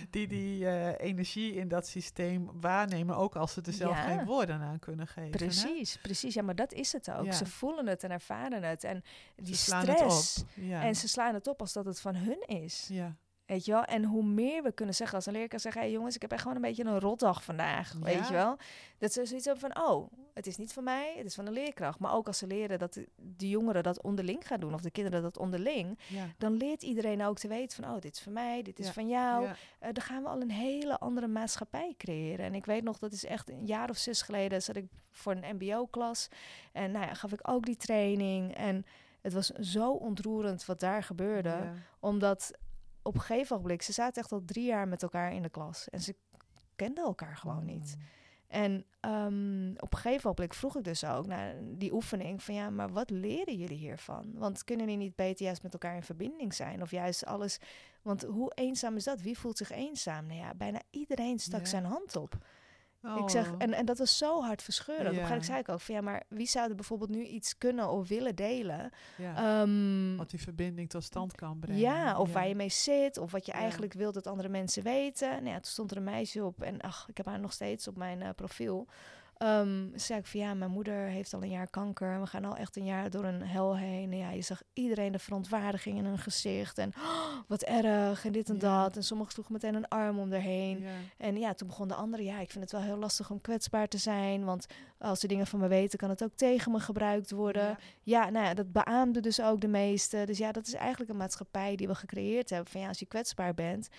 die, die, die eh, energie in dat systeem waarnemen, ook als ze er zelf geen woorden aan kunnen geven. hè? Precies, precies. Ja, maar dat is het ook. Ze voelen het en ervaren het. En die stress. het op. Ja. En ze slaan het op als dat het van hun is. ja. Weet je wel? En hoe meer we kunnen zeggen als een leerkracht zeggen... Hey jongens, ik heb echt gewoon een beetje een rotdag vandaag. Weet je wel? Dat ze zoiets hebben van... Oh, het is niet van mij, het is van de leerkracht. Maar ook als ze leren dat de, jongeren dat onderling gaan doen... of de kinderen dat onderling... dan leert iedereen ook te weten van... Oh, dit is van mij, dit is van jou. Uh, dan gaan we al een hele andere maatschappij creëren. En ik weet nog, dat is echt een jaar of zes geleden... zat ik voor een mbo-klas. En nou ja, gaf ik ook die training. En het was zo ontroerend wat daar gebeurde. Omdat op een gegeven moment, ze zaten echt al drie jaar met elkaar in de klas. En ze kenden elkaar gewoon niet. Mm. En um, op een gegeven moment vroeg ik dus ook naar die oefening van ja, maar wat leren jullie hiervan? Want kunnen jullie niet beter juist met elkaar in verbinding zijn? Of juist alles, want hoe eenzaam is dat? Wie voelt zich eenzaam? Nou ja, bijna iedereen stak zijn hand op. Ik zeg, oh. en, en dat was zo hard verscheurend. Ja. Op zei ik ook van ja, maar wie zou er bijvoorbeeld nu iets kunnen of willen delen? Ja. Um, wat die verbinding tot stand kan brengen. Ja, of waar je mee zit, of wat je eigenlijk wilt dat andere mensen weten. Nou ja, toen stond er een meisje op en ach, ik heb haar nog steeds op mijn uh, profiel. Um, zei ik van ja, mijn moeder heeft al een jaar kanker. We gaan al echt een jaar door een hel heen. En ja, je zag iedereen de verontwaardiging in hun gezicht. En oh, wat erg en dit en dat. En sommigen sloegen meteen een arm om erheen. En ja, toen begon de andere. Ja, ik vind het wel heel lastig om kwetsbaar te zijn. Want als ze dingen van me weten, kan het ook tegen me gebruikt worden. Ja, ja nou ja, dat beaamde dus ook de meeste. Dus ja, dat is eigenlijk een maatschappij die we gecreëerd hebben. Van ja, als je kwetsbaar bent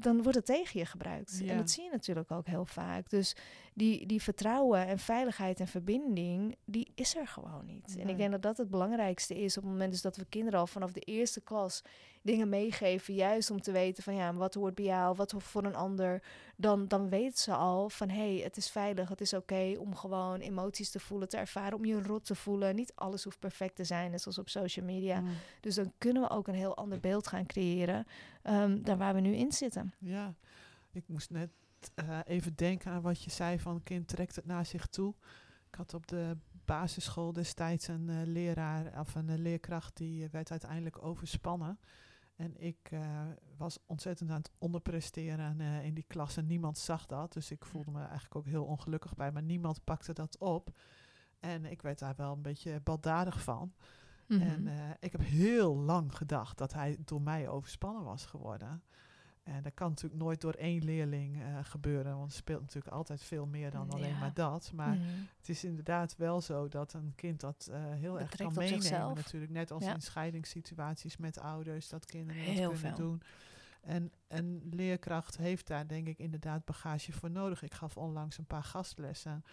dan wordt het tegen je gebruikt. En dat zie je natuurlijk ook heel vaak. Dus die, die vertrouwen en veiligheid en verbinding, die is er gewoon niet. En ik denk dat dat het belangrijkste is op het moment dus dat we kinderen al vanaf de eerste klas dingen meegeven, juist om te weten van ja, wat hoort bij jou, wat hoort voor een ander, dan, dan weten ze al van hé, hey, het is veilig, het is oké om gewoon emoties te voelen, te ervaren, om je rot te voelen. Niet alles hoeft perfect te zijn, net zoals op social media. Mm. Dus dan kunnen we ook een heel ander beeld gaan creëren um, dan waar we nu in zitten. Ja, ik moest net uh, even denken aan wat je zei van kind trekt het naar zich toe. Ik had op de basisschool destijds een uh, leraar of een uh, leerkracht die werd uiteindelijk overspannen. En ik was ontzettend aan het onderpresteren in die klas en niemand zag dat. Dus ik voelde me eigenlijk ook heel ongelukkig bij, maar niemand pakte dat op. En ik werd daar wel een beetje baldadig van. Mm -hmm. En ik heb heel lang gedacht dat hij door mij overspannen was geworden. En dat kan natuurlijk nooit door één leerling uh, gebeuren, want er speelt natuurlijk altijd veel meer dan alleen maar dat. Maar mhm. het is inderdaad wel zo dat een kind dat uh, heel erg kan meenemen natuurlijk. Net als in scheidingssituaties met ouders, dat kinderen heel dat kunnen doen. En een leerkracht heeft daar denk ik inderdaad bagage voor nodig. Ik gaf onlangs een paar gastlessen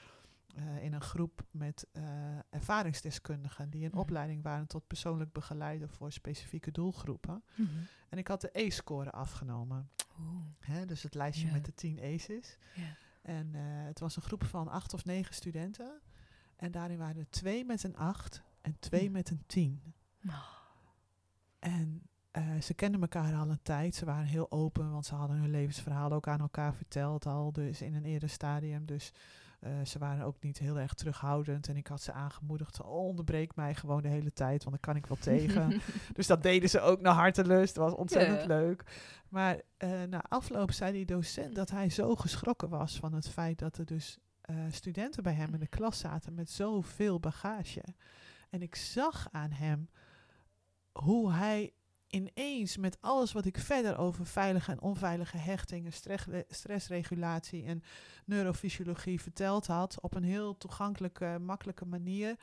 uh, in een groep met uh, ervaringsdeskundigen die in mm. opleiding waren tot persoonlijk begeleider voor specifieke doelgroepen. Mm -hmm. En ik had de E-score afgenomen. Hè, dus het lijstje yeah. met de tien E's. Yeah. En uh, het was een groep van acht of negen studenten. En daarin waren er twee met een acht en twee mm. met een tien. Oh. En ze kenden elkaar al een tijd. Ze waren heel open, want ze hadden hun levensverhaal ook aan elkaar verteld al. Dus in een eerder stadium. Dus uh, ze waren ook niet heel erg terughoudend. En ik had ze aangemoedigd, onderbreek mij gewoon de hele tijd, want dan kan ik wel *laughs* tegen. dus dat deden ze ook naar hartelust. Dat was ontzettend ja. leuk. Maar uh, na afloop zei die docent dat hij zo geschrokken was van het feit dat er dus uh, studenten bij hem in de klas zaten met zoveel bagage. En ik zag aan hem hoe hij ineens met alles wat ik verder over veilige en onveilige hechtingen, stressregulatie en neurofysiologie verteld had, op een heel toegankelijke, makkelijke manier.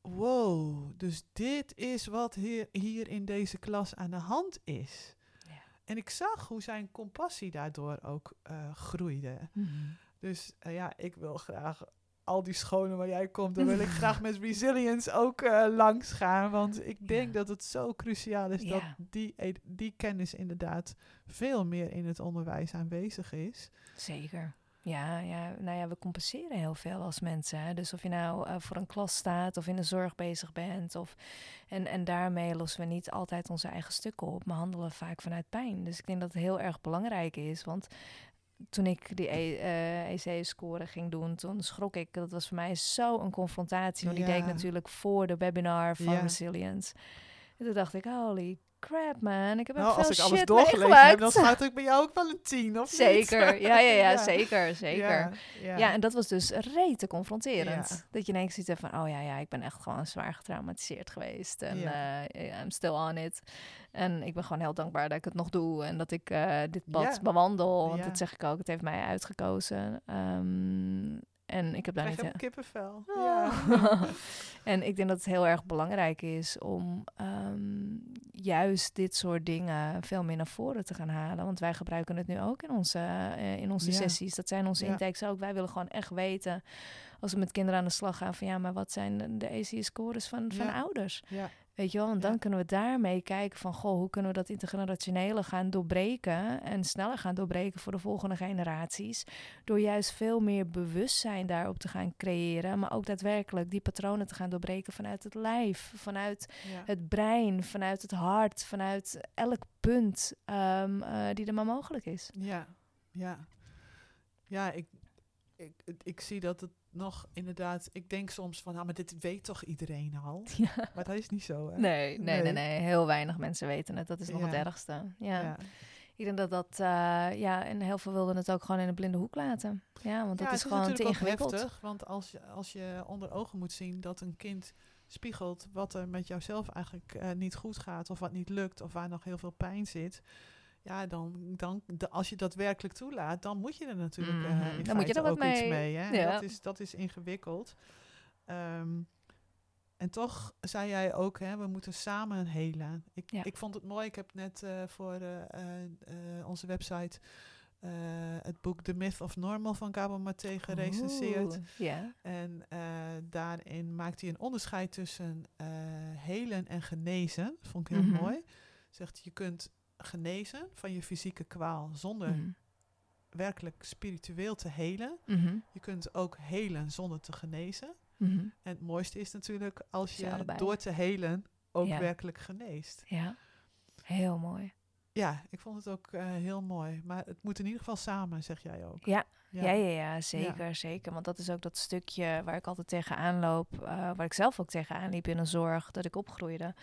Wow, dus dit is wat hier, hier in deze klas aan de hand is. Ja. En ik zag hoe zijn compassie daardoor ook uh, groeide. Mm -hmm. Dus uh, ja, ik wil graag al die scholen waar jij komt, dan wil ik *laughs* graag met resilience ook uh, langs gaan. Want ik denk dat het zo cruciaal is dat die, die kennis inderdaad veel meer in het onderwijs aanwezig is. Zeker. Ja, ja, nou ja, we compenseren heel veel als mensen. Hè? Dus of je nou uh, voor een klas staat of in de zorg bezig bent. Of, en, en daarmee lossen we niet altijd onze eigen stukken op, maar handelen vaak vanuit pijn. Dus ik denk dat het heel erg belangrijk is. Want toen ik die EC-score e uh, ging doen, toen schrok ik. Dat was voor mij zo een confrontatie. Want ja. ik deed natuurlijk voor de webinar van Resilience. En toen dacht ik, holy crap man, ik heb Nou, als ik alles doorgelezen heb, dan staat ik bij jou ook wel een tien, of niet? Zeker, ja, ja, ja, *laughs* Ja. zeker, zeker. Ja, Ja, ja. en dat was dus rete confronterend. Dat je ineens ziet van, oh ja, ja, ik ben echt gewoon zwaar getraumatiseerd geweest. En eh, I'm still on it. En ik ben gewoon heel dankbaar dat ik het nog doe en dat ik eh, dit pad bewandel. Want dat zeg ik ook, het heeft mij uitgekozen. Ehm, en ik heb daar Krijg niet... ook kippenvel. Oh. *laughs* Ja. *laughs* en ik denk dat het heel erg belangrijk is om ehm, juist dit soort dingen veel meer naar voren te gaan halen. Want wij gebruiken het nu ook in onze, eh, in onze Ja. sessies. Dat zijn onze Ja. intakes ook. Wij willen gewoon echt weten, als we met kinderen aan de slag gaan, van ja, maar wat zijn de- ACE-scores van, van Ja. ouders? Weet je wel, en dan Ja. kunnen we daarmee kijken van, goh, hoe kunnen we dat intergenerationele gaan doorbreken en sneller gaan doorbreken voor de volgende generaties, door juist veel meer bewustzijn daarop te gaan creëren, maar ook daadwerkelijk die patronen te gaan doorbreken vanuit het lijf, vanuit ja. het brein, vanuit het hart, vanuit elk punt ehm, eh, die er maar mogelijk is. Ja, ja. Ja, ik, ik, ik zie dat het nog inderdaad... Ik denk soms van, nou, maar dit weet toch iedereen al? *laughs* Ja. Maar dat is niet zo, hè? Nee, nee, nee, Nee. heel weinig mensen weten het. Dat is nog het ergste. Ja. Ja. Ik denk dat dat, eh, ja, en heel veel wilden het ook gewoon in een blinde hoek laten. Ja, want dat is het gewoon te ingewikkeld. heftig, want als je, als je onder ogen moet zien dat een kind spiegelt wat er met jouzelf eigenlijk eh, niet goed gaat, of wat niet lukt, of waar nog heel veel pijn zit, ja, dan, dan als je dat werkelijk toelaat, dan moet je er natuurlijk eh, Mhm. in Dan moet je er ook iets mee. mee. Hè? Ja. Dat, is, dat is ingewikkeld. Ehm, en toch zei jij ook, hè, we moeten samen helen. Ik, Ja. ik vond het mooi, ik heb net eh, voor eh, eh, eh, onze website eh, het boek The Myth of Normal van Gabo Maté gerecenseerd. Oeh, Ja. En eh, daarin maakt hij een onderscheid tussen eh, helen en genezen. Vond ik heel Mhm. mooi. Zegt je kunt genezen van je fysieke kwaal zonder Mhm. werkelijk spiritueel te helen. Mhm. Je kunt ook helen zonder te genezen. Mhm. En het mooiste is natuurlijk als je allebei. door te helen ook Ja. werkelijk geneest. Ja, heel mooi. Ja, ik vond het ook eh, heel mooi. Maar het moet in ieder geval samen, zeg jij ook. Ja, Ja, ja, ja, zeker, Ja. zeker. Want dat is ook dat stukje waar ik altijd tegenaan loop, eh, waar ik zelf ook tegenaan liep in een zorg, dat ik opgroeide,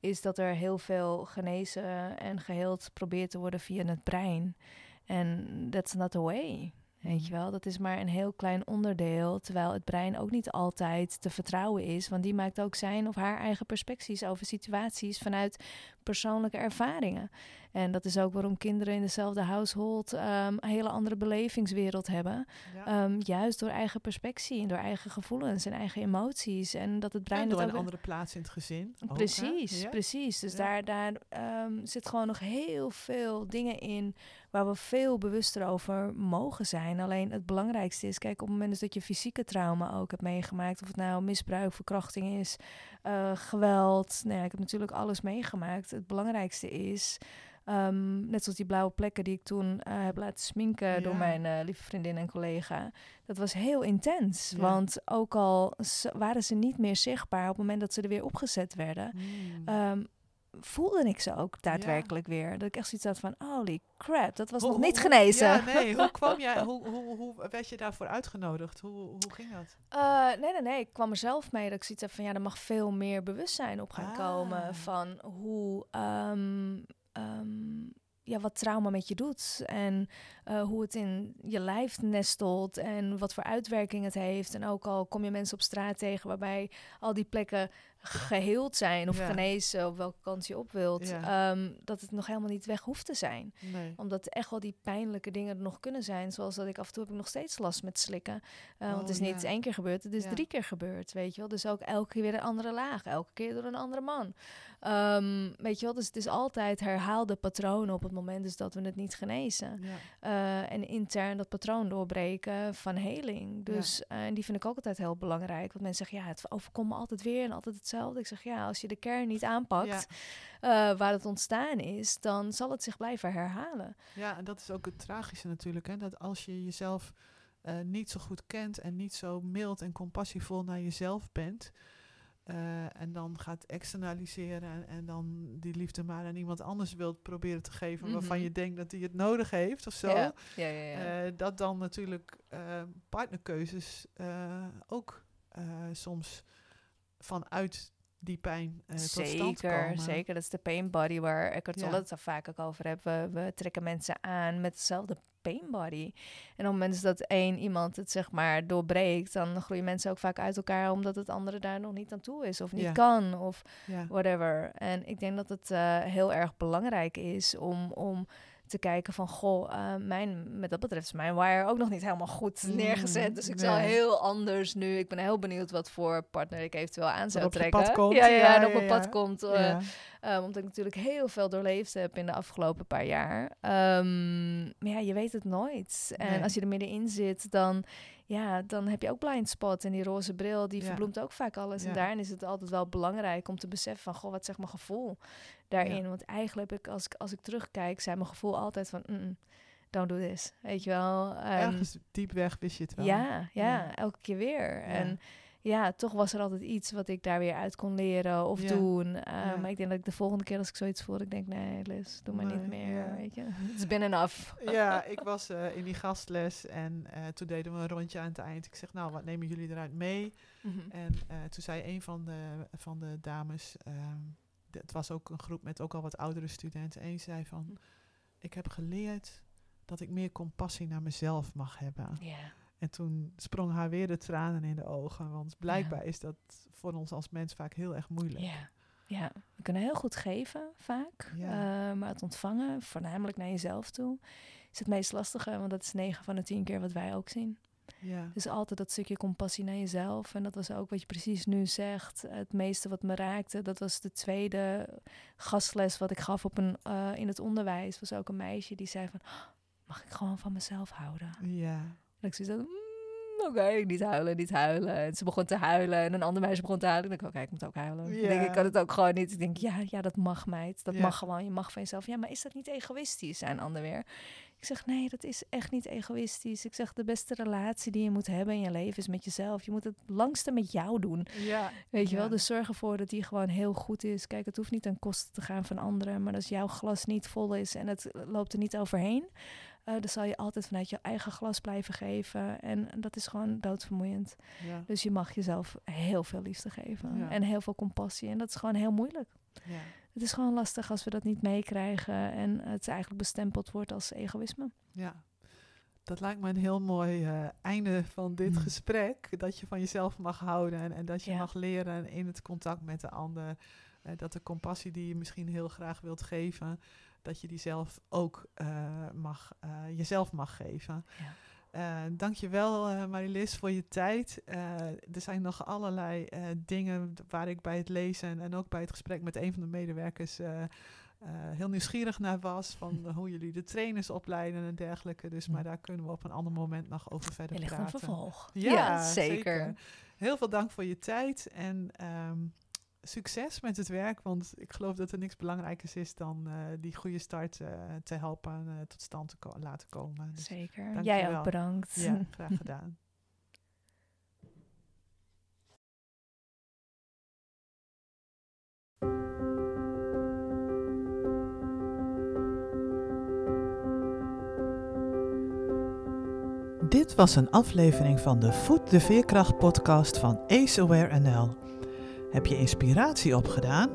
is dat er heel veel genezen en geheeld probeert te worden via het brein. En that's not the way. Weet je wel, dat is maar een heel klein onderdeel, terwijl het brein ook niet altijd te vertrouwen is, want die maakt ook zijn of haar eigen perspecties over situaties vanuit persoonlijke ervaringen. En dat is ook waarom kinderen in dezelfde household ehm, een hele andere belevingswereld hebben. Ja. Ehm, juist door eigen perspectie en door eigen gevoelens en eigen emoties. En dat het brein en door een ook... andere plaats in het gezin. ook? Precies, Ja. precies. Dus Ja. daar, daar ehm, zit gewoon nog heel veel dingen in waar we veel bewuster over mogen zijn. Alleen het belangrijkste is, kijk, op het moment dat je fysieke trauma ook hebt meegemaakt, of het nou misbruik, verkrachting is, eh, geweld. Nou ja, ik heb natuurlijk alles meegemaakt. Het belangrijkste is. Ehm, net zoals die blauwe plekken die ik toen eh, heb laten sminken door mijn eh, lieve vriendin en collega. Dat was heel intens. Ja. Want ook al waren ze niet meer zichtbaar op het moment dat ze er weer opgezet werden, Hmm. ehm, voelde ik ze ook daadwerkelijk weer. Dat ik echt zoiets had van, holy crap, dat was Hoe- nog hoe- niet genezen. Ja, nee. Hoe *laughs* kwam jij, hoe, hoe, hoe werd je daarvoor uitgenodigd? Hoe, hoe ging dat? Eh, nee, nee, nee. Ik kwam er zelf mee dat ik zoiets heb van, ja, er mag veel meer bewustzijn op gaan Ah. komen van hoe, ehm, ehm, ja, wat trauma met je doet en eh, hoe het in je lijf nestelt en wat voor uitwerking het heeft. En ook al kom je mensen op straat tegen waarbij al die plekken geheeld zijn of Ja. genezen, op welke kant je op wilt, Ja. ehm, dat het nog helemaal niet weg hoeft te zijn Nee. omdat echt wel die pijnlijke dingen er nog kunnen zijn. Zoals dat ik af en toe heb ik nog steeds last met slikken. Eh, want het is Oh, niet ja. één keer gebeurd, het is drie keer gebeurd, weet je wel. Dus ook elke keer weer een andere laag. Elke keer door een andere man. Ehm, weet je wel, dus het is altijd herhaalde patronen op het moment dus dat we het niet genezen. Eh, en intern dat patroon doorbreken van heling. Dus eh, en die vind ik ook altijd heel belangrijk. Want mensen zeggen, ja, het overkomt me altijd weer en altijd hetzelfde. Ik zeg, ja, als je de kern niet aanpakt, Ja. eh, waar het ontstaan is, dan zal het zich blijven herhalen. ja, en dat is ook het tragische natuurlijk. Hè? Dat als je jezelf eh, niet zo goed kent en niet zo mild en compassievol naar jezelf bent... eh, en dan gaat externaliseren en, en dan die liefde maar aan iemand anders wilt proberen te geven... waarvan Mhm. je denkt dat hij het nodig heeft of zo... Ja, ja, ja. ja. Dat dan natuurlijk partnerkeuzes ook soms vanuit die pijn uh, zeker, tot stand komen. Zeker, dat is de pain body waar ik het Ja. vaak ook over heb. We, we trekken mensen aan met hetzelfde pain body. En op het moment dat één iemand het zeg maar doorbreekt, dan groeien mensen ook vaak uit elkaar omdat het andere daar nog niet aan toe is of niet Ja. kan of Ja. whatever. En ik denk dat het eh, heel erg belangrijk is om, om te kijken van, goh, eh, mijn, met dat betreft is mijn wire ook nog niet helemaal goed Mm, neergezet. Dus ik zal heel anders nu. Ik ben heel benieuwd wat voor partner ik eventueel aan zou je trekken. pad komt. Ja, ja, Ja, op ja, mijn pad komt. Ja. Ehm, omdat ik natuurlijk heel veel doorleefd heb in de afgelopen paar jaar. Ehm, maar ja, je weet het nooit. En Nee. als je er middenin zit, dan, ja, dan heb je ook blind spot. En die roze bril, die Ja. verbloemt ook vaak alles. Ja. En daarin is het altijd wel belangrijk om te beseffen van... Goh, wat zegt mijn gevoel daarin? Want eigenlijk heb ik, als ik, als ik terugkijk, zei mijn gevoel altijd van... "Mm, don't do this, weet je wel. En- Ergens diep weg wist je het wel. ja, ja, Ja. elke keer weer. En ja, toch was er altijd iets wat ik daar weer uit kon leren of Ja. doen. Uh, Ja. Maar ik denk dat ik de volgende keer als ik zoiets voel, ik denk, nee, Liz, doe maar niet meer, ja. weet je. Het is been enough. *laughs* Ja, ik was eh, in die gastles en eh, toen deden we een rondje aan het eind. Ik zeg, nou, wat nemen jullie eruit mee? Mhm. En eh, toen zei een van de, van de dames, ehm, het was ook een groep met ook al wat oudere studenten, en die zei van, ik heb geleerd dat ik meer compassie naar mezelf mag hebben. Ja, En toen sprong haar weer de tranen in de ogen, want blijkbaar is dat voor ons als mens vaak heel erg moeilijk. ja. Ja, we kunnen heel goed geven, vaak. Ja. Eh, maar het ontvangen, voornamelijk naar jezelf toe, is het meest lastige. Want dat is 9 van de 10 keer wat wij ook zien. Ja, Dus altijd dat stukje compassie naar jezelf. En dat was ook wat je precies nu zegt. Het meeste wat me raakte, dat was de tweede gastles wat ik gaf op een, eh, in het onderwijs. Was ook een meisje die zei van, "Oh, mag ik gewoon van mezelf houden? ja, En ik zei zo, "Mm, oké, niet huilen, niet huilen. En ze begon te huilen en een ander meisje begon te huilen. Ik dacht, oké, ik moet ook huilen. Ik, denk, ik kan het ook gewoon niet. Ik denk, ja, ja dat mag meid. Dat mag gewoon. Je mag van jezelf. Ja, maar is dat niet egoïstisch? Zei een ander weer. Ik zeg, nee, dat is echt niet egoïstisch. Ik zeg, de beste relatie die je moet hebben in je leven is met jezelf. Je moet het langste met jou doen. ja. Weet je wel? Dus zorg ervoor dat die gewoon heel goed is. Kijk, het hoeft niet ten koste te gaan van anderen. Maar als jouw glas niet vol is en het loopt er niet overheen... dan zal je altijd vanuit je eigen glas blijven geven. En dat is gewoon doodvermoeiend. ja. Dus je mag jezelf heel veel liefde geven. Ja. En heel veel compassie. En dat is gewoon heel moeilijk. ja. Het is gewoon lastig als we dat niet meekrijgen. En het eigenlijk bestempeld wordt als egoïsme. Ja, dat lijkt me een heel mooi eh, einde van dit Mm. gesprek. Dat je van jezelf mag houden en, en dat je Ja. mag leren in het contact met de ander. eh, dat de compassie die je misschien heel graag wilt geven, dat je die zelf ook eh, mag, eh, jezelf mag geven. Ja. Eh, dankjewel uh, Marilis voor je tijd. Er zijn nog allerlei dingen waar ik bij het lezen en ook bij het gesprek met een van de medewerkers heel nieuwsgierig naar was. Van *laughs* hoe jullie de trainers opleiden en dergelijke. Dus, maar daar kunnen we op een ander moment nog over verder Er ligt een praten. vervolg. Ja, zeker. Heel veel dank voor je tijd en ehm, succes met het werk. Want ik geloof dat er niks belangrijkers is dan eh, die goede start eh, te helpen eh, tot stand te ko- laten komen. Dus, Zeker. Jij ook bedankt. ja, graag gedaan. Dit was een aflevering van de Voed de Veerkracht podcast van Ace Aware NL. Heb je inspiratie opgedaan?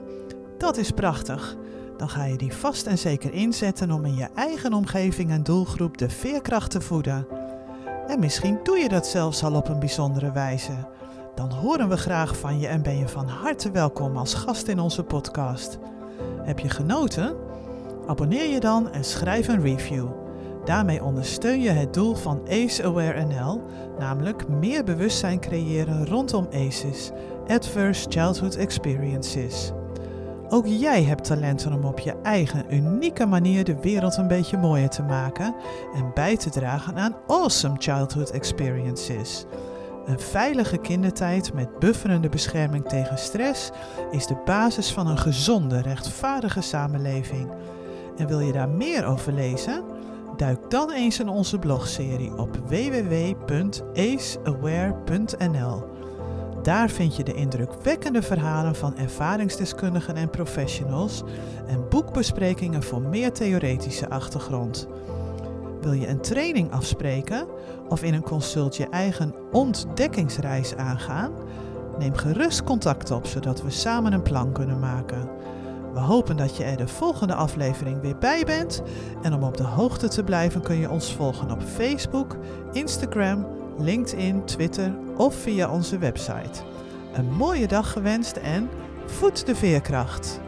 Dat is prachtig. Dan ga je die vast en zeker inzetten om in je eigen omgeving en doelgroep de veerkracht te voeden. En misschien doe je dat zelfs al op een bijzondere wijze. Dan horen we graag van je en ben je van harte welkom als gast in onze podcast. Heb je genoten? Abonneer je dan en schrijf een review. Daarmee ondersteun je het doel van ACE Aware NL, namelijk meer bewustzijn creëren rondom ACEs, Adverse Childhood Experiences. Ook jij hebt talenten om op je eigen unieke manier de wereld een beetje mooier te maken en bij te dragen aan awesome childhood experiences. Een veilige kindertijd met bufferende bescherming tegen stress is de basis van een gezonde, rechtvaardige samenleving. En wil je daar meer over lezen? Duik dan eens in onze blogserie op www.aceaware.nl. Daar vind je de indrukwekkende verhalen van ervaringsdeskundigen en professionals en boekbesprekingen voor meer theoretische achtergrond. Wil je een training afspreken of in een consult je eigen ontdekkingsreis aangaan? Neem gerust contact op zodat we samen een plan kunnen maken. We hopen dat je er de volgende aflevering weer bij bent. En om op de hoogte te blijven kun je ons volgen op Facebook, Instagram, LinkedIn, Twitter of via onze website. Een mooie dag gewenst en voed de veerkracht.